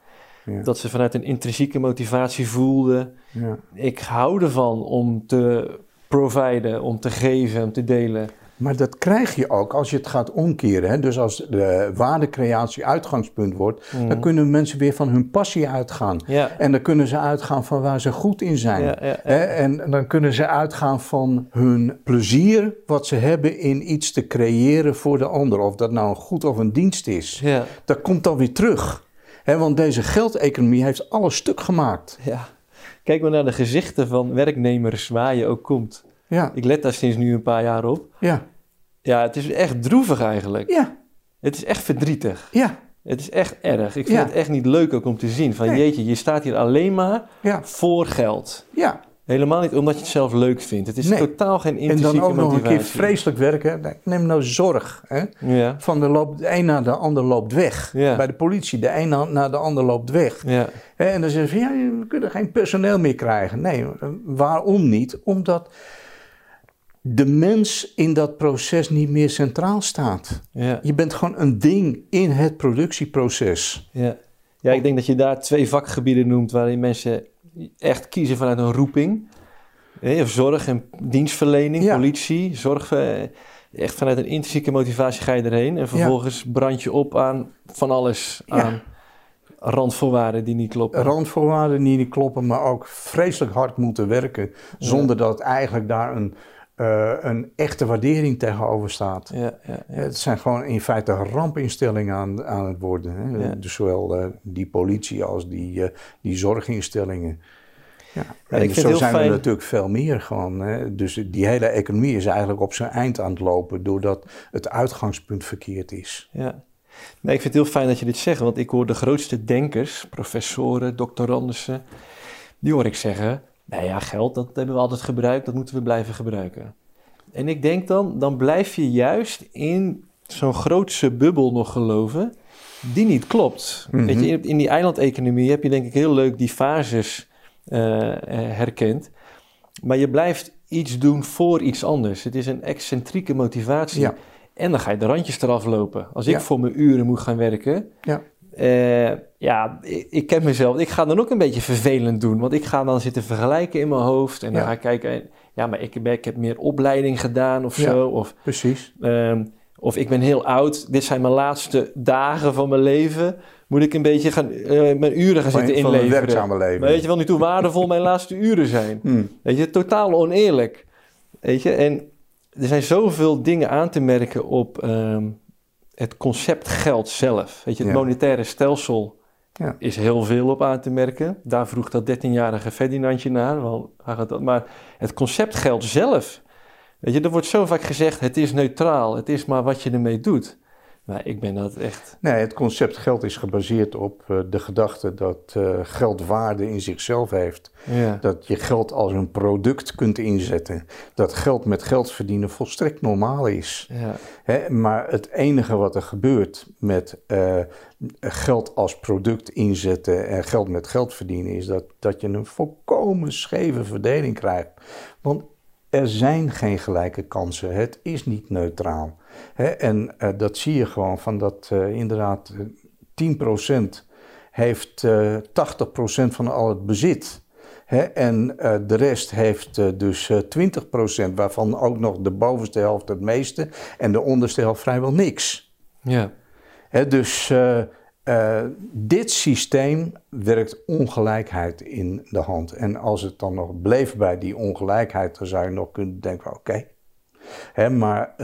Ja. Dat ze vanuit een intrinsieke motivatie voelden. Ja. Ik hou ervan om te providen, om te geven, om te delen. Maar dat krijg je ook als je het gaat omkeren. Hè? Dus als de waardecreatie uitgangspunt wordt, dan mhm. kunnen mensen weer van hun passie uitgaan. En dan kunnen ze uitgaan van waar ze goed in zijn. hè? En dan kunnen ze uitgaan van hun plezier wat ze hebben in iets te creëren voor de ander. Of dat nou een goed of een dienst is. Dat komt dan weer terug. Hè? Want deze geldeconomie heeft alles stuk gemaakt. Ja. Kijk maar naar de gezichten van werknemers waar je ook komt. Ja. Ik let daar sinds nu een paar jaar op. Ja. Ja, het is echt droevig eigenlijk. Ja. Het is echt verdrietig. Ja. Het is echt erg. Ik vind het echt niet leuk ook om te zien. Van jeetje, je staat hier alleen maar ja. voor geld. Ja. Helemaal niet omdat je het zelf leuk vindt. Het is totaal geen intrinsieke motivatie. En dan ook nog een keer vreselijk werken. Neem nou zorg. Hè? Ja. Van de, loop, de een naar de ander loopt weg. Ja. Bij de politie, de een naar de ander loopt weg. Ja. En dan zeggen ze, ja, we kunnen geen personeel meer krijgen. Nee, waarom niet? Omdat de mens in dat proces niet meer centraal staat. Ja. Je bent gewoon een ding in het productieproces. Ja. ja, ik denk dat je daar twee vakgebieden noemt waarin mensen echt kiezen vanuit een roeping. Zorg en dienstverlening, politie, zorg. Eh, echt vanuit een intrinsieke motivatie ga je erheen. En vervolgens brand je op aan van alles. Aan randvoorwaarden die niet kloppen. Randvoorwaarden die niet kloppen, maar ook vreselijk hard moeten werken. Zonder dat eigenlijk daar een uh, een echte waardering tegenover staat. Ja, ja, ja, Het zijn gewoon in feite rampinstellingen aan, aan het worden. Hè? Dus zowel uh, die politie als die, uh, die zorginstellingen. Ja. en zo zijn fijn... er natuurlijk veel meer gewoon. Hè? Dus die hele economie is eigenlijk op zijn eind aan het lopen... doordat het uitgangspunt verkeerd is. Ja. Nee, ik vind het heel fijn dat je dit zegt, want ik hoor de grootste denkers, professoren, doctorandussen, die hoor ik zeggen: nou ja, geld, dat hebben we altijd gebruikt, dat moeten we blijven gebruiken. En ik denk dan, dan blijf je juist in zo'n grootse bubbel nog geloven, die niet klopt. Weet je, in die eilandeconomie heb je denk ik heel leuk die fases uh, herkend. Maar je blijft iets doen voor iets anders. Het is een excentrieke motivatie. Ja. En dan ga je de randjes eraf lopen. Als ik voor mijn uren moet gaan werken, ja. Uh, ja, ik, ik, ken mezelf. Ik ga dan ook een beetje vervelend doen. Want ik ga dan zitten vergelijken in mijn hoofd. En dan ga ik kijken, ja, maar ik, ik heb meer opleiding gedaan of zo. Of, precies. Um, of ik ben heel oud. Dit zijn mijn laatste dagen van mijn leven. moet ik een beetje gaan, eh, mijn uren gaan Van- zitten van inleveren. werkzame leven. Maar weet je wel niet hoe waardevol mijn laatste uren zijn? Hmm. Weet je, totaal oneerlijk. Weet je, en er zijn zoveel dingen aan te merken op ehm, het concept geld zelf. Weet je, het Ja. monetaire stelsel Ja. is heel veel op aan te merken. Daar vroeg dat 13-jarige Ferdinandje naar. Wel, hij gaat dat, maar het concept geld zelf. Weet je, er wordt zo vaak gezegd: het is neutraal, het is maar wat je ermee doet. Maar ik ben dat echt. Nee, het concept geld is gebaseerd op eh, de gedachte dat eh, geld waarde in zichzelf heeft. Ja, Dat je geld als een product kunt inzetten. Dat geld met geld verdienen volstrekt normaal is. ja, Hè, maar het enige wat er gebeurt met eh, geld als product inzetten en geld met geld verdienen, is dat, dat je een volkomen scheve verdeling krijgt. Want er zijn geen gelijke kansen. Het is niet neutraal. Hè, en eh, dat zie je gewoon van dat eh, inderdaad eh, 10% heeft eh 80% van al het bezit. Hè, en de rest heeft dus eh 20%, waarvan ook nog de bovenste helft het meeste en de onderste helft vrijwel niks. ja, Hè, dus dit systeem werkt ongelijkheid in de hand. En als het dan nog bleef bij die ongelijkheid, dan zou je nog kunnen denken: oké. Maar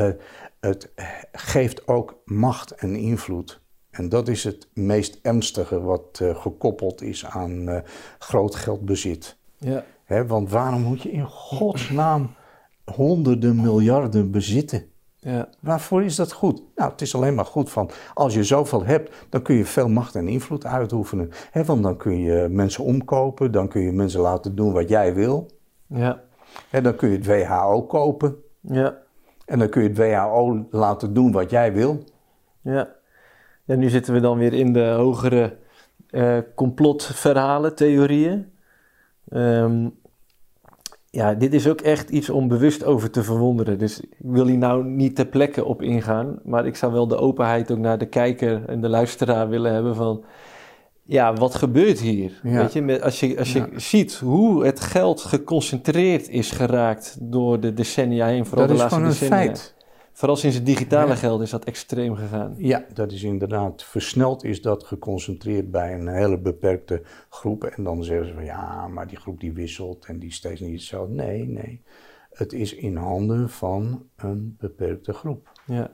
het geeft ook macht en invloed. En dat is het meest ernstige wat eh, gekoppeld is aan eh, groot geldbezit. ja, Hè, want waarom moet je in godsnaam honderden miljarden bezitten? ja, Waarvoor is dat goed? Nou, het is alleen maar goed van als je zoveel hebt, dan kun je veel macht en invloed uitoefenen. Hè, want dan kun je mensen omkopen, dan kun je mensen laten doen wat jij wil. ja, Hè, dan kun je het WHO kopen ja. En dan kun je het WHO laten doen wat jij wil. Ja. ja, nu zitten we dan weer in de hogere eh, complotverhalen, theorieën. Ehm, ja, dit is ook echt iets om bewust over te verwonderen. Dus ik wil hier nou niet ter plekke op ingaan, maar ik zou wel de openheid ook naar de kijker en de luisteraar willen hebben van... Ja, wat gebeurt hier? Ja. Weet je, met, als je, als je Ja. ziet hoe het geld geconcentreerd is geraakt door de decennia heen, vooral dat de is laatste gewoon een decennia. feit. Vooral sinds het digitale Ja. geld is dat extreem gegaan. Ja, dat is inderdaad. Versneld is dat geconcentreerd bij een hele beperkte groep. En dan zeggen ze van ja, maar die groep die wisselt en die is steeds niet hetzelfde. Nee, nee. Het is in handen van een beperkte groep. Ja.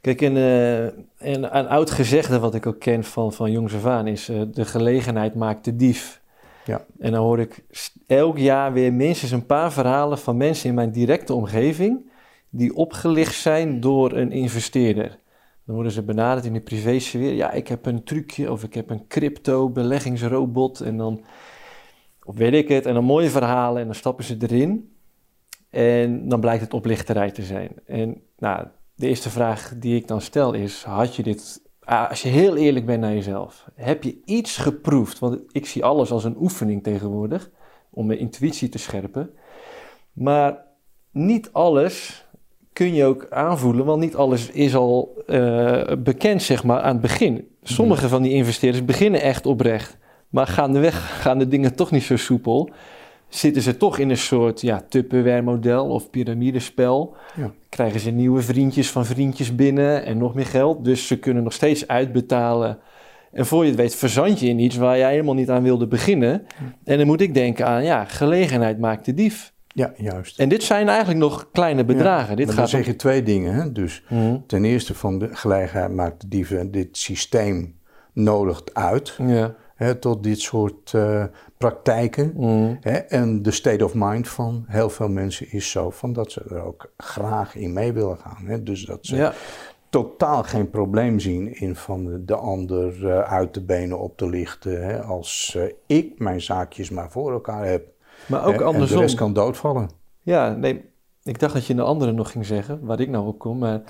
Kijk, en, eh, en een oud gezegde wat ik ook ken van, van jongs af aan is... eh, de gelegenheid maakt de dief. Ja. En dan hoor ik elk jaar weer minstens een paar verhalen van mensen in mijn directe omgeving... die opgelicht zijn door een investeerder. Dan worden ze benaderd in de privésfeer. Ja, ik heb een trucje of ik heb een crypto-beleggingsrobot en dan... Of weet ik het, en dan mooie verhalen en dan stappen ze erin... En dan blijkt het oplichterij te zijn. En nou, de eerste vraag die ik dan stel is: had je dit, ah, als je heel eerlijk bent naar jezelf, heb je iets geproefd? Want ik zie alles als een oefening tegenwoordig om mijn intuïtie te scherpen. Maar niet alles kun je ook aanvoelen, want niet alles is al eh, bekend, zeg maar, aan het begin. Sommige van die investeerders beginnen echt oprecht, maar gaandeweg gaan de dingen toch niet zo soepel zitten ze toch in een soort ja, Tupperware-model of piramidespel. Ja. Krijgen ze nieuwe vriendjes van vriendjes binnen en nog meer geld. Dus ze kunnen nog steeds uitbetalen. En voor je het weet verzand je in iets waar jij helemaal niet aan wilde beginnen. En dan moet ik denken aan, ja, gelegenheid maakt de dief. Ja, juist. En dit zijn eigenlijk nog kleine bedragen. dit Maar dan gaat zeg je twee dingen. Hè? Dus. Mhm. ten eerste van de gelegenheid maakt de dieven dit systeem nodigt uit. Ja. Hè, tot dit soort eh, praktijken. Hè, en de state of mind van heel veel mensen is zo van dat ze er ook graag in mee willen gaan. Hè? Dus dat ze ja. totaal geen probleem zien in van de ander eh, uit de benen op te lichten. Hè? Als eh, ik mijn zaakjes maar voor elkaar heb. Maar ook En de andersom. rest kan doodvallen. Ja, nee, ik dacht dat je een andere nog ging zeggen, waar ik nou op kom. Maar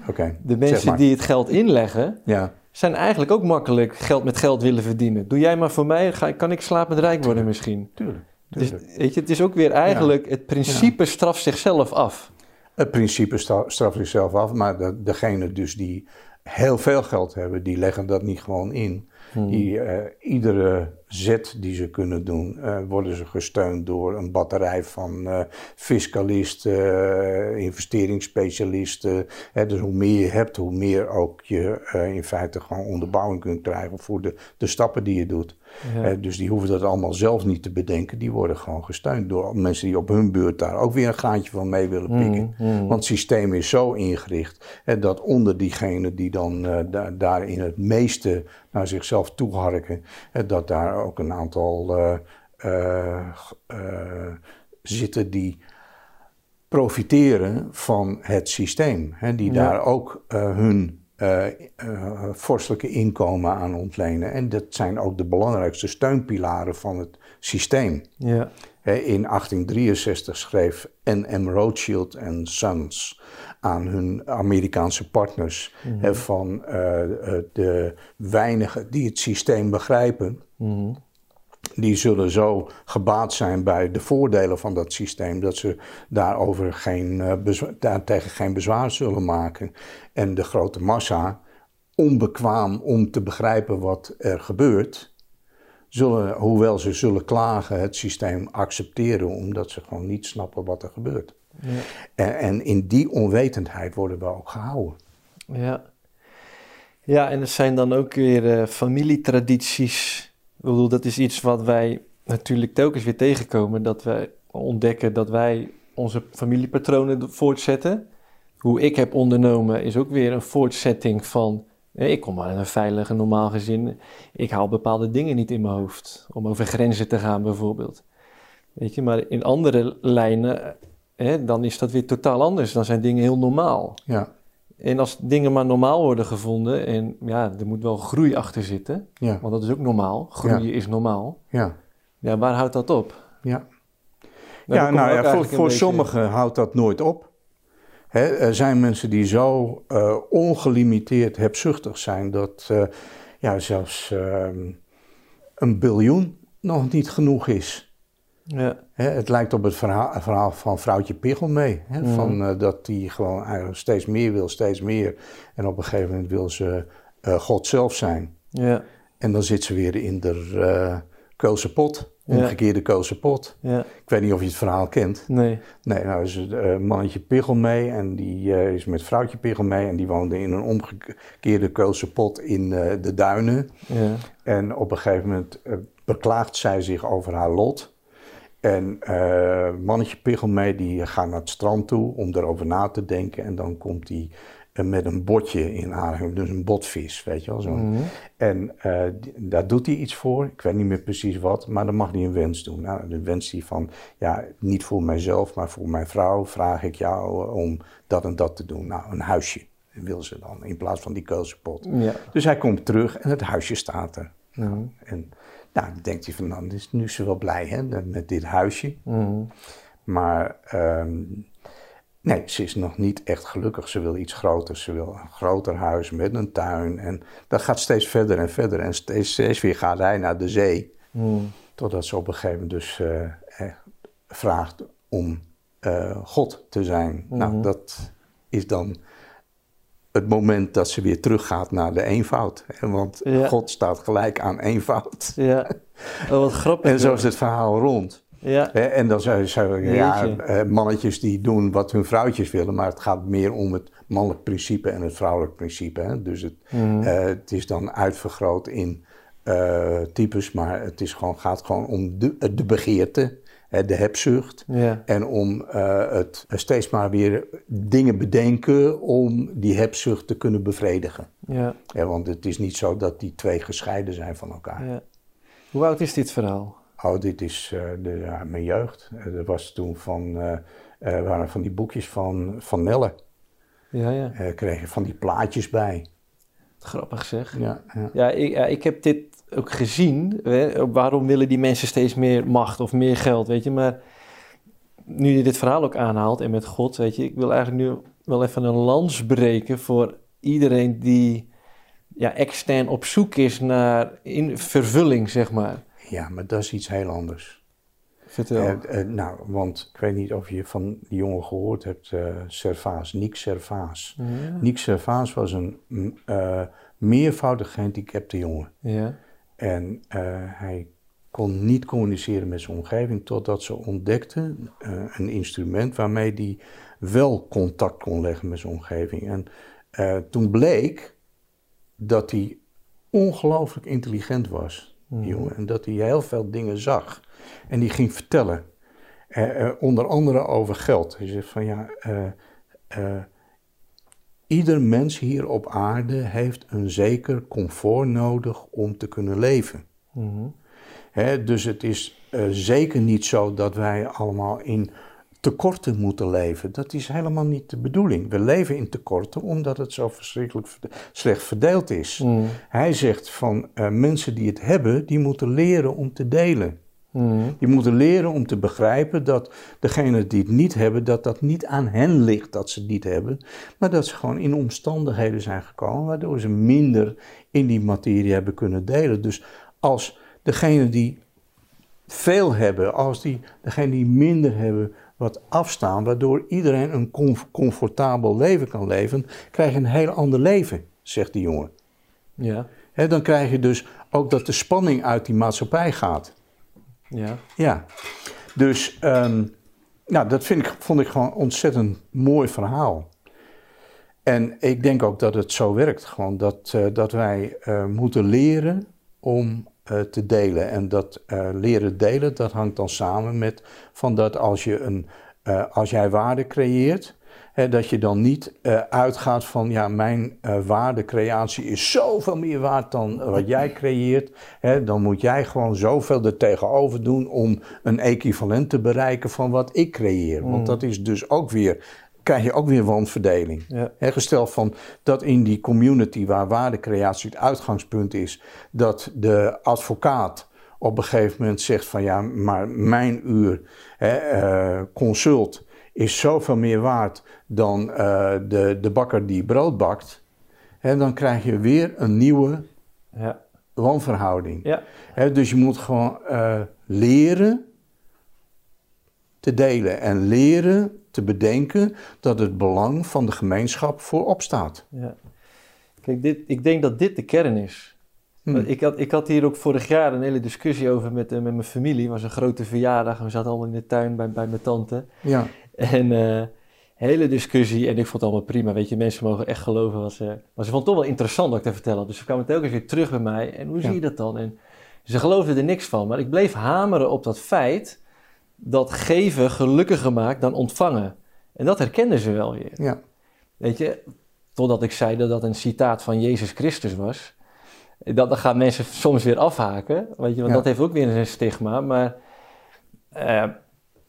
de mensen maar. die het geld inleggen, Ja, zijn eigenlijk ook makkelijk geld met geld willen verdienen. Doe jij maar voor mij, ga, kan ik slapend rijk worden misschien. tuurlijk. Dus, tuurlijk. weet je, het is ook weer eigenlijk, het principe straft zichzelf af. Het principe straft zichzelf af, maar de, degene dus die heel veel geld hebben, die leggen dat niet gewoon in. Hmm. Die, eh, iedere zet die ze kunnen doen, uh, worden ze gesteund door een batterij van uh, fiscalisten, investeringsspecialisten. Hè, dus hoe meer je hebt, hoe meer ook je in feite gewoon onderbouwing kunt krijgen voor de, de stappen die je doet. Ja. dus die hoeven dat allemaal zelf niet te bedenken. Die worden gewoon gesteund door mensen die op hun beurt daar ook weer een graantje van mee willen pikken. Mm, mm. Want het systeem is zo ingericht dat onder diegenen die dan daar in het meeste naar zichzelf toeharken, dat daar ook een aantal uh, zitten die profiteren van het systeem. Hè, die daar ook hun uh, uh, vorstelijke inkomen aan ontlenen. En dat zijn ook de belangrijkste steunpilaren van het systeem. Ja. in 1863 schreef N.M. Rothschild Sons aan hun Amerikaanse partners mm van uh, de weinigen die het systeem begrijpen. Mm die zullen zo gebaat zijn bij de voordelen van dat systeem dat ze daarover geen, uh, daartegen geen bezwaar zullen maken. En de grote massa, onbekwaam om te begrijpen wat er gebeurt, zullen, hoewel ze zullen klagen, het systeem accepteren omdat ze gewoon niet snappen wat er gebeurt. Ja. En, en, in die onwetendheid worden we ook gehouden. Ja, ja en er zijn dan ook weer uh, familietradities ik bedoel, dat is iets wat wij natuurlijk telkens weer tegenkomen. Dat wij ontdekken dat wij onze familiepatronen voortzetten. Hoe ik heb ondernomen is ook weer een voortzetting van... Ik kom uit een veilig en normaal gezin. Ik haal bepaalde dingen niet in mijn hoofd. Om over grenzen te gaan bijvoorbeeld. Weet je, maar in andere lijnen, hè, dan is dat weer totaal anders. Dan zijn dingen heel normaal. Ja. En als dingen maar normaal worden gevonden, en ja, er moet wel groei achter zitten, ja. want dat is ook normaal. Groeien is normaal. Ja. ja, waar houdt dat op? Ja, ja nou ja, voor, voor sommigen houdt dat nooit op. er zijn mensen die zo uh, ongelimiteerd hebzuchtig zijn dat uh, ja, zelfs uh, een biljoen nog niet genoeg is. Ja. het lijkt op het verhaal, verhaal van vrouwtje Pichel mee. Mhm. van, uh, dat die gewoon eigenlijk steeds meer wil, steeds meer. En op een gegeven moment wil ze uh, God zelf zijn. Ja. En dan zit ze weer in de uh, pot. Omgekeerde Keulse pot. Ja. Ik weet niet of je het verhaal kent. Nee. Nee, nou is het mannetje Pichel mee. En die is met vrouwtje Pichel mee. En die woonde in een omgekeerde Keulse pot in de duinen. Ja. En op een gegeven moment beklaagt zij zich over haar lot. En uh, mannetje Pichel mee, die gaat naar het strand toe om erover na te denken. En dan komt hij uh, met een botje in aanraking, dus een botvis, weet je wel. Zo. Mm -hmm. En uh, daar doet hij iets voor, ik weet niet meer precies wat, maar dan mag hij een wens doen. Nou, dan wens hij van, ja, niet voor mijzelf, maar voor mijn vrouw vraag ik jou om dat en dat te doen. Nou, een huisje wil ze dan, in plaats van die keuzelpot. Ja. Dus hij komt terug en het huisje staat er. Mm -hmm. en, nou, dan denkt hij van, dan is nu ze wel blij hè, met dit huisje. Mhm. Maar um, nee, ze is nog niet echt gelukkig. Ze wil iets groters. Ze wil een groter huis met een tuin. En dat gaat steeds verder en verder. En steeds, steeds weer gaat hij naar de zee. Mhm. Totdat ze op een gegeven moment dus uh, vraagt om uh, God te zijn. Nou, mhm. dat is dan het moment dat ze weer teruggaat naar de eenvoud. Want God staat gelijk aan eenvoud. Ja, oh, wat grappig. en zo is het verhaal rond. Ja. En dan zou je ja, eh, mannetjes die doen wat hun vrouwtjes willen, maar het gaat meer om het mannelijk principe en het vrouwelijk principe. Dus het, mhm. eh, het is dan uitvergroot in uh, types, maar het is gewoon, gaat gewoon om de, de begeerte de hebzucht. Ja. En om uh, het steeds maar weer dingen bedenken om die hebzucht te kunnen bevredigen. Ja. ja. want het is niet zo dat die twee gescheiden zijn van elkaar. Ja. Hoe oud is dit verhaal? Oh, dit is uh, de, ja, mijn jeugd. Uh, dat was toen van, waren van die boekjes van, van Nelle. Ja, ja. kreeg je van die plaatjes bij. Grappig zeg. Ja, ja. ja, ik, ja ik heb dit ook gezien. Hè, waarom willen die mensen steeds meer macht of meer geld, weet je. Maar nu je dit verhaal ook aanhaalt en met God, weet je. Ik wil eigenlijk nu wel even een lans breken voor iedereen die ja, extern op zoek is naar in vervulling, zeg maar. Ja, maar dat is iets heel anders. Vertel. Uh, uh, nou, want ik weet niet of je van die jongen gehoord hebt, uh, Servaas, Nick Servaas. Ja. Nick Servaas was een meervoudig gehandicapte jongen. Ja. En hij kon niet communiceren met zijn omgeving totdat ze ontdekte uh, een instrument waarmee hij wel contact kon leggen met zijn omgeving. En uh, toen bleek dat hij ongelooflijk intelligent was, Mhm. jongen, en dat hij heel veel dingen zag. En die ging vertellen, Eh, eh, onder andere over geld. Hij zegt van ja, eh, eh, ieder mens hier op aarde heeft een zeker comfort nodig om te kunnen leven. Mhm. Dus het is eh, zeker niet zo dat wij allemaal in tekorten moeten leven. Dat is helemaal niet de bedoeling. We leven in tekorten omdat het zo verschrikkelijk verde- slecht verdeeld is. Mhm. Hij zegt van eh, mensen die het hebben, die moeten leren om te delen. Mhm. Die moeten leren om te begrijpen dat degenen die het niet hebben, dat dat niet aan hen ligt dat ze het niet hebben, maar dat ze gewoon in omstandigheden zijn gekomen waardoor ze minder in die materie hebben kunnen delen. Dus als degenen die veel hebben, als die, degenen die minder hebben, wat afstaan, waardoor iedereen een comf- comfortabel leven kan leven, krijg je een heel ander leven, zegt die jongen. Ja, dan krijg je dus ook dat de spanning uit die maatschappij gaat. Ja. Ja, dus ehm, nou, dat vind ik, vond ik gewoon een ontzettend mooi verhaal. En ik denk ook dat het zo werkt, gewoon dat, eh, dat wij eh, moeten leren om eh, te delen. En dat leren delen, dat hangt dan samen met van dat als, je een, als jij waarde creëert, dat je dan niet eh, uitgaat van ja, mijn eh, waardecreatie is zoveel meer waard dan wat jij creëert. Dan moet jij gewoon zoveel er tegenover doen om een equivalent te bereiken van wat ik creëer. Mm. Want dat is dus ook weer, krijg je ook weer wanverdeling. Ja. Gesteld van dat in die community waar waardecreatie het uitgangspunt is, dat de advocaat op een gegeven moment zegt van ja, maar mijn uur hè, eh, consult is zoveel meer waard dan eh, de, de bakker die brood bakt. Hè, dan krijg je weer een nieuwe Ja. wanverhouding. Ja. Dus je moet gewoon eh, leren te delen en leren te bedenken dat het belang van de gemeenschap voorop staat. Ja. Kijk, dit, ik denk dat dit de kern is. Hm. Want Ik, had, ik had hier ook vorig jaar een hele discussie over met, eh, met mijn familie. Het was een grote verjaardag en we zaten allemaal in de tuin bij, bij mijn tante. Ja, En eh hele discussie en ik vond het allemaal prima. Weet je, mensen mogen echt geloven wat ze... Maar ze vonden het toch wel interessant wat ik te vertellen. Dus ze kwamen telkens weer terug bij mij. En hoe Ja. zie je dat dan? En ze geloofden er niks van. Maar ik bleef hameren op dat feit dat geven gelukkiger maakt dan ontvangen. En dat herkenden ze wel weer. ja, Weet je, totdat ik zei dat dat een citaat van Jezus Christus was. Dat, dan gaan mensen soms weer afhaken. Weet je, want Ja. dat heeft ook weer een stigma. Maar eh,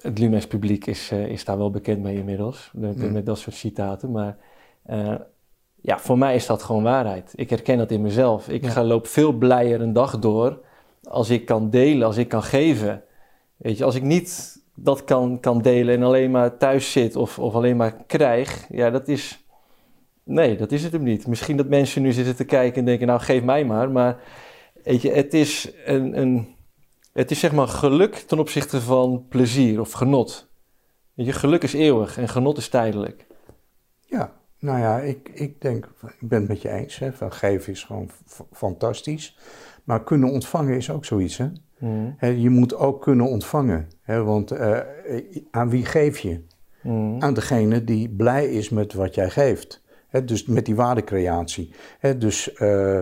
het Lumens publiek is, eh, is daar wel bekend mee inmiddels. Met, Mm. met dat soort citaten. Maar eh, ja, voor mij is dat gewoon waarheid. Ik herken dat in mezelf. Ik Ja. ga, loop veel blijer een dag door als ik kan delen, als ik kan geven. Weet je, als ik niet dat kan, kan delen en alleen maar thuis zit of, of alleen maar krijg, ja, dat is. Nee, dat is het hem niet. Misschien dat mensen nu zitten te kijken en denken: Nou, geef mij maar. Maar weet je, het is een. een het is zeg maar geluk ten opzichte van plezier of genot. Je, geluk is eeuwig en genot is tijdelijk. ja. Nou ja, ik, ik denk, ik ben het met je eens. Hè, van geven is gewoon fantastisch. Maar kunnen ontvangen is ook zoiets. Hè? Mm. Je moet ook kunnen ontvangen. Hè, want eh, aan wie geef je? Mm. aan degene die blij is met wat jij geeft. Dus met die waardecreatie. Dus eh,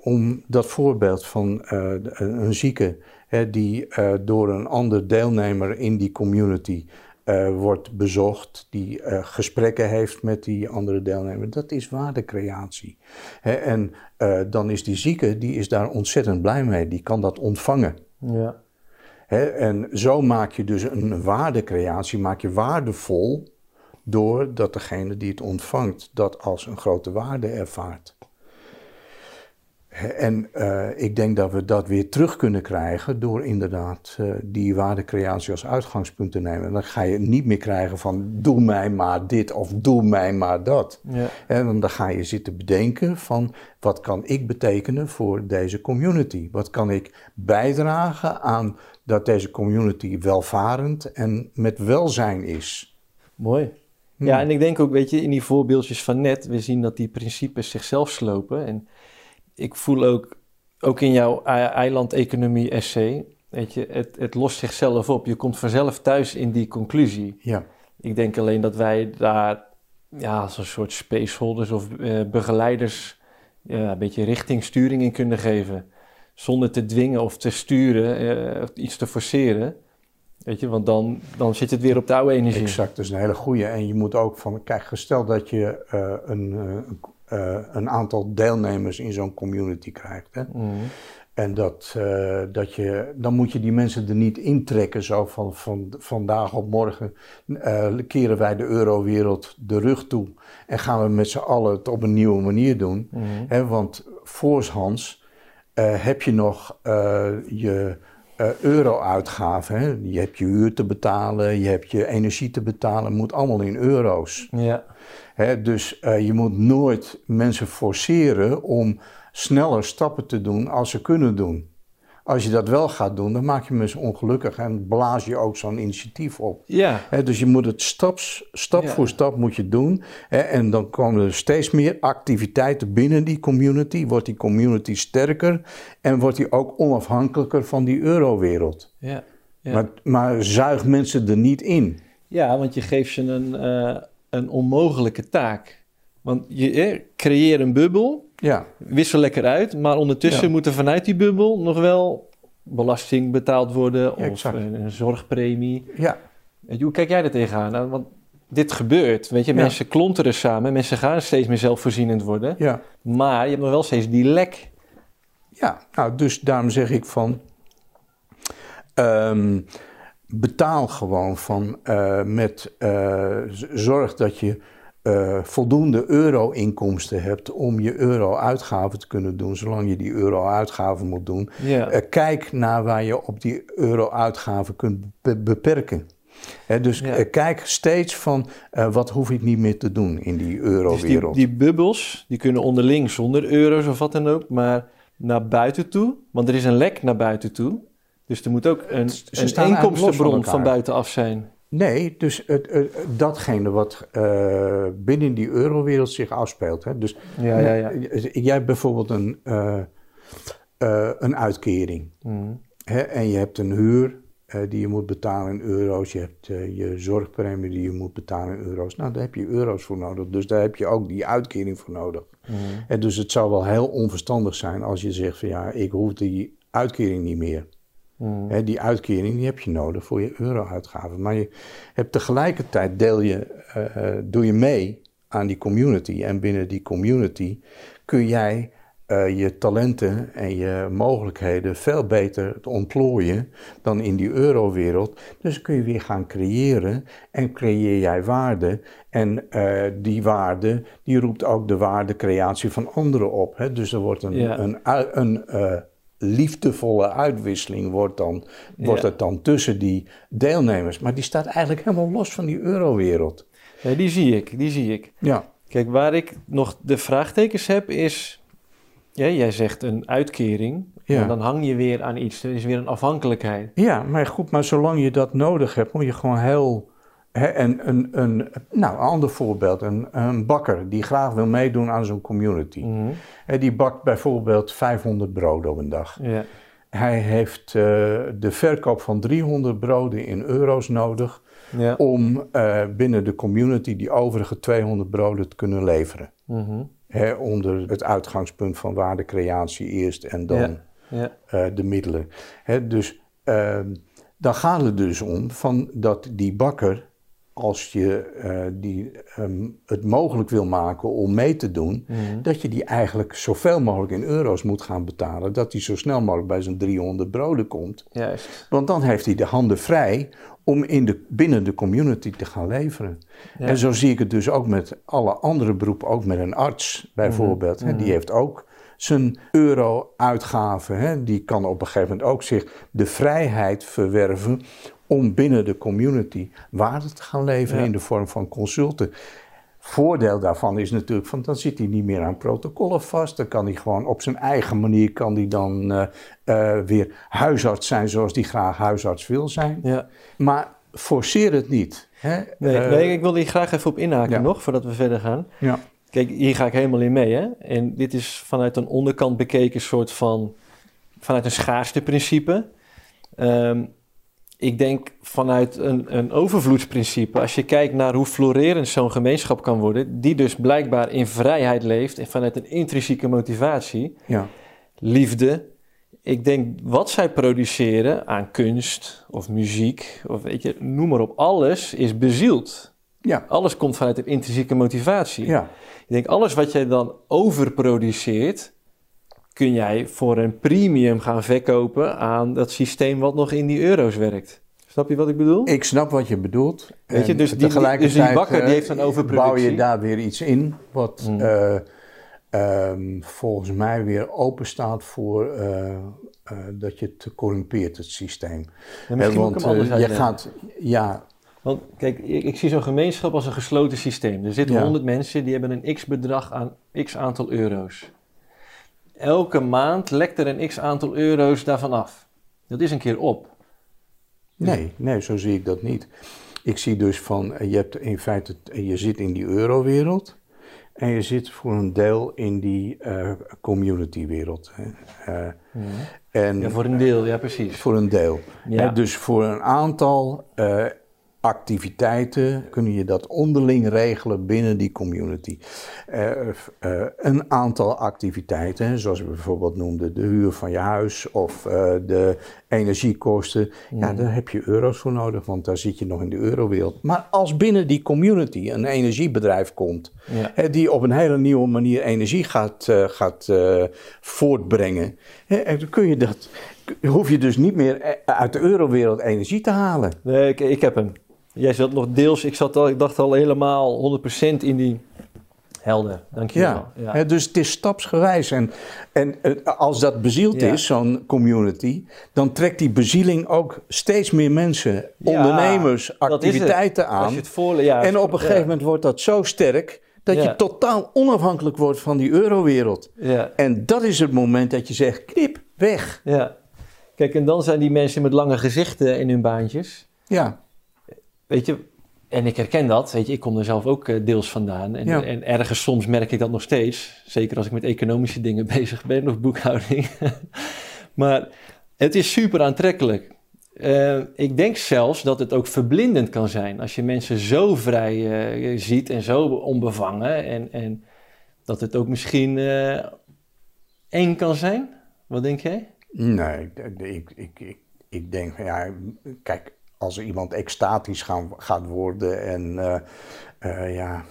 om dat voorbeeld van eh, een zieke hè, die eh, door een ander deelnemer in die community eh, wordt bezocht, die eh, gesprekken heeft met die andere deelnemer, dat is waardecreatie. Hè, en dan is die zieke, die is daar ontzettend blij mee, die kan dat ontvangen. Ja. Hè, en zo maak je dus een waardecreatie, maak je waardevol, doordat degene die het ontvangt dat als een grote waarde ervaart. En eh, ik denk dat we dat weer terug kunnen krijgen door inderdaad eh, die waardecreatie als uitgangspunt te nemen. En dan ga je niet meer krijgen van doe mij maar dit of doe mij maar dat. Ja. En dan- dan ga je zitten bedenken van wat kan ik betekenen voor deze community? Wat kan ik bijdragen aan dat deze community welvarend en met welzijn is? Mooi. Hm. Ja, en ik denk ook, weet je, in die voorbeeldjes van net, we zien dat die principes zichzelf slopen. En ik voel ook, ook in jouw ei- eilandeconomie essay, weet je, het, het lost zichzelf op. Je komt vanzelf thuis in die conclusie. Ja. Ik denk alleen dat wij daar ja, als een soort spaceholders of eh, begeleiders ja, een beetje richtingsturing in kunnen geven. Zonder te dwingen of te sturen eh, of iets te forceren. Weet je, want dan, dan zit het weer op de oude energie. Exact, dat is een hele goede. En je moet ook van, kijk, gesteld dat je eh, een, eh, eh, een aantal deelnemers in zo'n community krijgt. Hè? Mhm. En dat, eh, dat je, dan moet je die mensen er niet intrekken, zo van, van vandaag op morgen eh, keren wij de eurowereld de rug toe en gaan we met z'n allen het op een nieuwe manier doen. Mhm. Hè, want voorshands eh heb je nog je euro-uitgaven. Je hebt je huur te betalen, je hebt je energie te betalen, moet allemaal in euro's. Ja, Dus eh, je moet nooit mensen forceren om sneller stappen te doen als ze kunnen doen. Als je dat wel gaat doen, dan maak je mensen ongelukkig en blaas je ook zo'n initiatief op. ja, dus je moet het staps, stap Ja. voor stap moet je doen. En dan komen er steeds meer activiteiten binnen die community. Wordt die community sterker en wordt die ook onafhankelijker van die eurowereld. ja. Ja. Maar, maar zuig mensen er niet in. ja, want je geeft ze een, eh, een onmogelijke taak. Want je eh, creëer een bubbel, Ja, wissel lekker uit, maar ondertussen Ja. moet er vanuit die bubbel nog wel belasting betaald worden of een, een zorgpremie. ja, Hoe kijk jij er tegenaan? Nou, want dit gebeurt, weet je, mensen klonteren samen, mensen gaan steeds meer zelfvoorzienend worden, ja. maar je hebt nog wel steeds die lek. Ja, nou, dus daarom zeg ik van. ehm, betaal gewoon van eh, met eh, zorg dat je eh, voldoende euro-inkomsten hebt om je euro-uitgaven te kunnen doen, zolang je die euro-uitgaven moet doen. Kijk naar waar je op die euro-uitgaven kunt be- beperken. Dus Ja. kijk steeds van wat hoef ik niet meer te doen in die dus die, euro-wereld. die bubbels, die kunnen onderling zonder euro's of wat dan ook, maar naar buiten toe, want er is een lek naar buiten toe. Dus er moet ook een, een van inkomstenbron van, elkaar. buitenaf zijn. Nee, dus het, het- datgene wat eh, binnen die eurowereld zich afspeelt. Hè? Dus Ja, ja, ja. jij hebt bijvoorbeeld een, eh, eh, een uitkering. Mhm. Hè? En je hebt een huur eh, die je moet betalen in euro's. Je hebt eh, je zorgpremie die je moet betalen in euro's. Nou, daar heb je euro's voor nodig. Dus daar heb je ook die uitkering voor nodig. Mhm. En dus het zou wel heel onverstandig zijn als je zegt van ja, ik hoef die uitkering niet meer. Hè, die uitkering die heb je nodig voor je euro-uitgaven. Maar je hebt tegelijkertijd deel je, eh, eh, doe je mee aan die community. En binnen die community kun jij eh, je talenten en je mogelijkheden veel beter ontplooien dan in die eurowereld. Dus kun je weer gaan creëren en creëer jij waarde. En die waarde die roept ook de waardecreatie van anderen op. Hè? Dus er wordt een, Ja. een, een liefdevolle uitwisseling wordt, dan, wordt Ja. het dan tussen die deelnemers. Maar die staat eigenlijk helemaal los van die eurowereld. Ja, die zie ik, die zie ik. Ja, Kijk, waar ik nog de vraagtekens heb is... Ja, jij zegt een uitkering, Ja. en dan hang je weer aan iets. Er is weer een afhankelijkheid. ja maar goed, maar zolang je dat nodig hebt, moet je gewoon heel... En een, een, nou, een ander voorbeeld, een, een bakker die graag wil meedoen aan zo'n community. Mhm. Die bakt bijvoorbeeld 500 broden op een dag. Hij heeft eh, de verkoop van 300 broden in euro's nodig om eh, binnen de community die overige 200 broden te kunnen leveren. Mhm. Onder het uitgangspunt van waardecreatie eerst en dan eh, de middelen. Dus ehm, dan gaat het dus om van dat die bakker, als je eh, die, ehm, het mogelijk wil maken om mee te doen, Mhm. dat je die eigenlijk zoveel mogelijk in euro's moet gaan betalen, dat hij zo snel mogelijk bij zijn 300 broden komt. Juist. Want dan heeft hij de handen vrij om in de, binnen de community te gaan leveren. Ja. En zo zie ik het dus ook met alle andere beroepen, ook met een arts bijvoorbeeld. Hè, die heeft ook zijn euro-uitgaven. Die kan op een gegeven moment ook zich de vrijheid verwerven om binnen de community waarde te gaan leveren Ja. in de vorm van consulten. Voordeel daarvan is natuurlijk, van dan zit hij niet meer aan protocollen vast. Dan kan hij gewoon op zijn eigen manier kan hij dan eh, eh, weer huisarts zijn zoals hij graag huisarts wil zijn. Ja. Maar forceer het niet. Hè? Nee, Eh, nee, ik wil hier graag even op inhaken ja. nog, voordat we verder gaan. ja. Kijk, hier ga ik helemaal in mee, hè. En dit is vanuit een onderkant bekeken soort van... vanuit een schaarste principe. Ehm, ik denk vanuit een, een overvloedsprincipe, als je kijkt naar hoe florerend zo'n gemeenschap kan worden, die dus blijkbaar in vrijheid leeft en vanuit een intrinsieke motivatie, Ja. liefde. Ik denk wat zij produceren aan kunst of muziek, of weet je, noem maar op, alles is bezield. Ja. Alles komt vanuit een intrinsieke motivatie. Ja. Ik denk, alles wat jij dan overproduceert, kun jij voor een premium gaan verkopen aan dat systeem wat nog in die euro's werkt. Snap je wat ik bedoel? Ik snap wat je bedoelt. Weet je, dus die- dus die bakker die eh, heeft een overproductie. Bouw je daar weer iets in wat Mm. eh, ehm, volgens mij weer open staat voor eh, eh, dat je het corrumpeert, het systeem. Ja, misschien Eh, moet ik hem anders eh, je uitleggen. gaat, ja, Want kijk, ik, ik zie zo'n gemeenschap als een gesloten systeem. Er zitten Ja. 100 mensen die hebben een x bedrag aan x aantal euro's. Elke maand lekt er een x aantal euro's daarvan af. Dat is een keer op. nee, nee, zo zie ik dat niet. Ik zie dus van, eh, je hebt in feite, je zit in die eurowereld en je zit voor een deel in die eh communitywereld. Eh, en Ja, voor een deel, ja precies. Voor een deel. Ja. Hè, dus voor een aantal eh, activiteiten kun je dat onderling regelen binnen die community. Eh, eh, een aantal activiteiten, zoals we bijvoorbeeld noemden, de huur van je huis of eh, de energiekosten. Ja, daar heb je euro's voor nodig, want daar zit je nog in de eurowereld. Maar als binnen die community een energiebedrijf komt, Ja. hè, die op een hele nieuwe manier energie gaat, eh, gaat eh, voortbrengen, hè, dan kun je dat, hoef je dus niet meer eh, uit de eurowereld energie te halen. Nee, ik, ik heb hem. Jij zat nog deels, ik, zat al, ik dacht al helemaal 100% in die helder. Dankjewel. Ja, Ja. Dus het is stapsgewijs. En, en eh, als dat bezield Ja. is, zo'n community, dan trekt die bezieling ook steeds meer mensen, ondernemers, activiteiten Als aan. je het voor, en op een gegeven moment wordt dat zo sterk dat je totaal onafhankelijk wordt van die eurowereld. Ja, En dat is het moment dat je zegt, knip, weg. ja. Kijk, en dan zijn die mensen met lange gezichten in hun baantjes. Ja, Weet je, en ik herken dat. Weet je, ik kom er zelf ook eh, deels vandaan. En, Ja. en ergens soms merk ik dat nog steeds. Zeker als ik met economische dingen bezig ben of boekhouding. maar het is super aantrekkelijk. Eh, ik denk zelfs dat het ook verblindend kan zijn als je mensen zo vrij eh, ziet en zo onbevangen. En, en dat het ook misschien eh, eng kan zijn. Wat denk jij? Nee, ik, ik, ik, ik, ik denk, van, ja, kijk, als er iemand extatisch gaan, gaat worden en eh, eh, ja,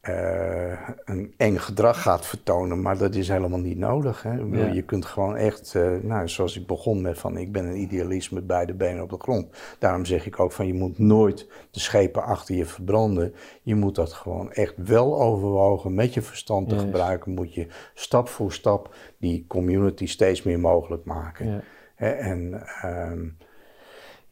eh, een eng gedrag gaat vertonen, maar dat is helemaal niet nodig. Hè? Ja. Je kunt gewoon echt, nou, zoals ik begon met van, ik ben een idealist met beide benen op de grond. Daarom zeg ik ook van, je moet nooit de schepen achter je verbranden. Je moet dat gewoon echt wel overwogen, met je verstand te gebruiken, moet je stap voor stap die community steeds meer mogelijk maken. Ja. En ehm,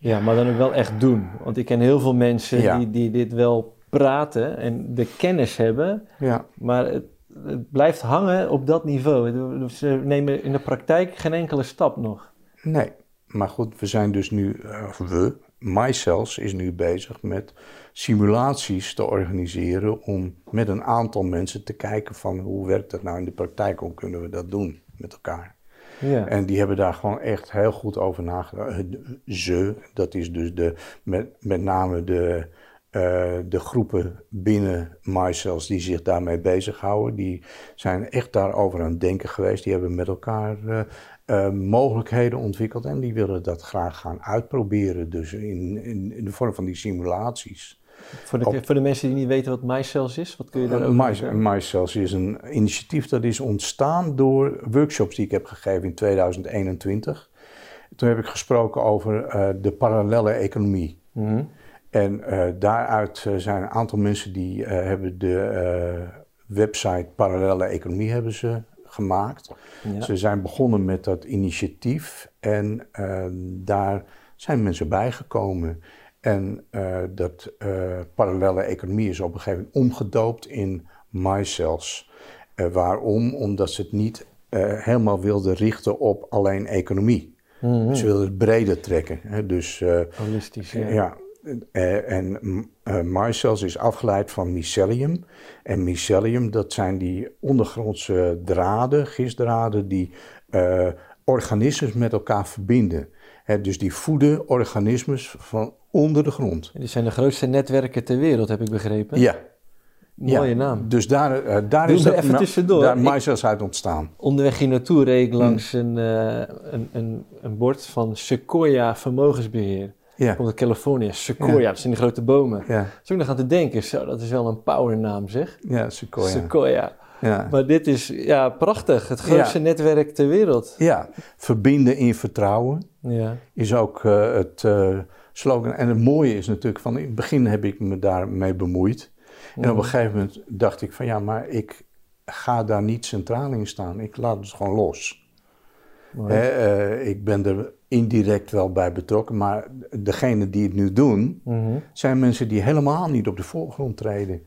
Ja, maar dan ook wel echt doen. Want ik ken heel veel mensen Ja. die, die dit wel praten en de kennis hebben, ja, maar het, het blijft hangen op dat niveau. Ze nemen in de praktijk geen enkele stap nog. nee. Maar goed, we zijn dus nu, of we, MyCells is nu bezig met simulaties te organiseren om met een aantal mensen te kijken van hoe werkt dat nou in de praktijk, hoe kunnen we dat doen met elkaar. Ja, En die hebben daar gewoon echt heel goed over nagedacht. Eh, Ze, dat is dus de, met, met name de, eh, de groepen binnen MyCells die zich daarmee bezighouden. Die zijn echt daarover aan het denken geweest. Die hebben met elkaar eh, mogelijkheden ontwikkeld en die willen dat graag gaan uitproberen. Dus in, in de vorm van die simulaties. Voor, de, op- voor de mensen die niet weten wat MyCells is, wat kun je daarover zeggen? MyCells is een initiatief dat is ontstaan door workshops die ik heb gegeven in 2021. Toen heb ik gesproken over eh, de parallelle economie. Mhm. En eh, daaruit eh, zijn een aantal mensen die eh, hebben de eh, website Parallelle Economie hebben ze gemaakt. Ja. Ze zijn begonnen met dat initiatief en eh, daar zijn mensen bijgekomen. En eh, dat eh, parallelle economie is op een gegeven moment omgedoopt in MyCells. Eh, waarom? Omdat ze het niet helemaal wilden richten op alleen economie. Mhm. Ze wilden het breder trekken. Hè? Dus Holistisch, ja. ja. en MyCells is afgeleid van mycelium. En mycelium, dat zijn die ondergrondse draden, gistdraden, die organismes met elkaar verbinden. Dus die voeden organismes van onder de grond. Die zijn de grootste netwerken ter wereld, heb ik begrepen. Ja. Mooie ja. naam. Dus daar, uh, daar Doe is dat even ma- tussendoor. daar uit ontstaan. Onderweg hier naartoe reed ik Hmm. langs een, eh, een, een, een bord van Sequoia Vermogensbeheer. Ja. Komt uit Californië. Sequoia, Ja. dat zijn die grote bomen. Ja, Dus ik nog aan te denken, zo, dat is wel een powernaam zeg. ja, sequoia. Sequoia. Ja. Maar dit is ja, prachtig. Het grootste netwerk ter wereld. ja, verbinden in vertrouwen Ja. is ook eh, het eh, slogan. En het mooie is natuurlijk van in het begin heb ik me daarmee bemoeid. En op een gegeven moment dacht ik van ja, maar ik ga daar niet centraal in staan. Ik laat het gewoon los. Hè, eh, ik ben er indirect wel bij betrokken, maar degene die het nu doen, Mhm. zijn mensen die helemaal niet op de voorgrond treden.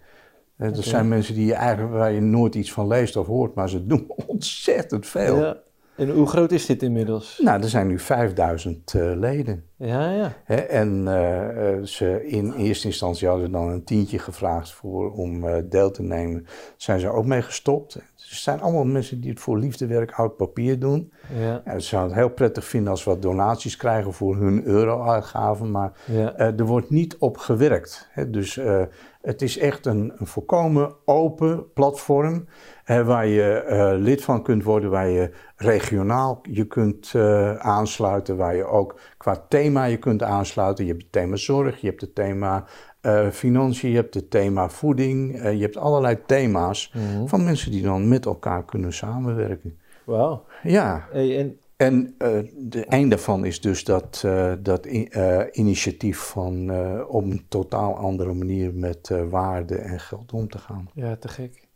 Dat Oké. zijn mensen die je eigenlijk, waar je nooit iets van leest of hoort, maar ze doen ontzettend veel. Ja. En hoe groot is dit inmiddels? Nou, er zijn nu 5000 eh, leden. Ja, ja. En eh, eh, ze in eerste instantie hadden ze dan een tientje gevraagd voor, om deel te nemen. Zijn ze ook mee gestopt. Het zijn allemaal mensen die het voor liefdewerk oud papier doen. Ja, Ja, ze zouden het heel prettig vinden als we wat donaties krijgen voor hun euro-uitgaven. Maar ja. eh, er wordt niet op gewerkt. Hè? Dus eh, het is echt een, een volkomen open platform eh, waar je eh, lid van kunt worden, waar je regionaal je kunt aansluiten, waar je ook qua thema je kunt aansluiten. Je hebt het thema zorg, je hebt het thema eh, financiën, je hebt het thema voeding, eh, je hebt allerlei thema's Mhm. van mensen die dan met elkaar kunnen samenwerken. Wauw. Ja, Hey, en en eh de eind daarvan is dus dat, dat initiatief van op een totaal andere manier met waarde en geld om te gaan. Ja, te gek.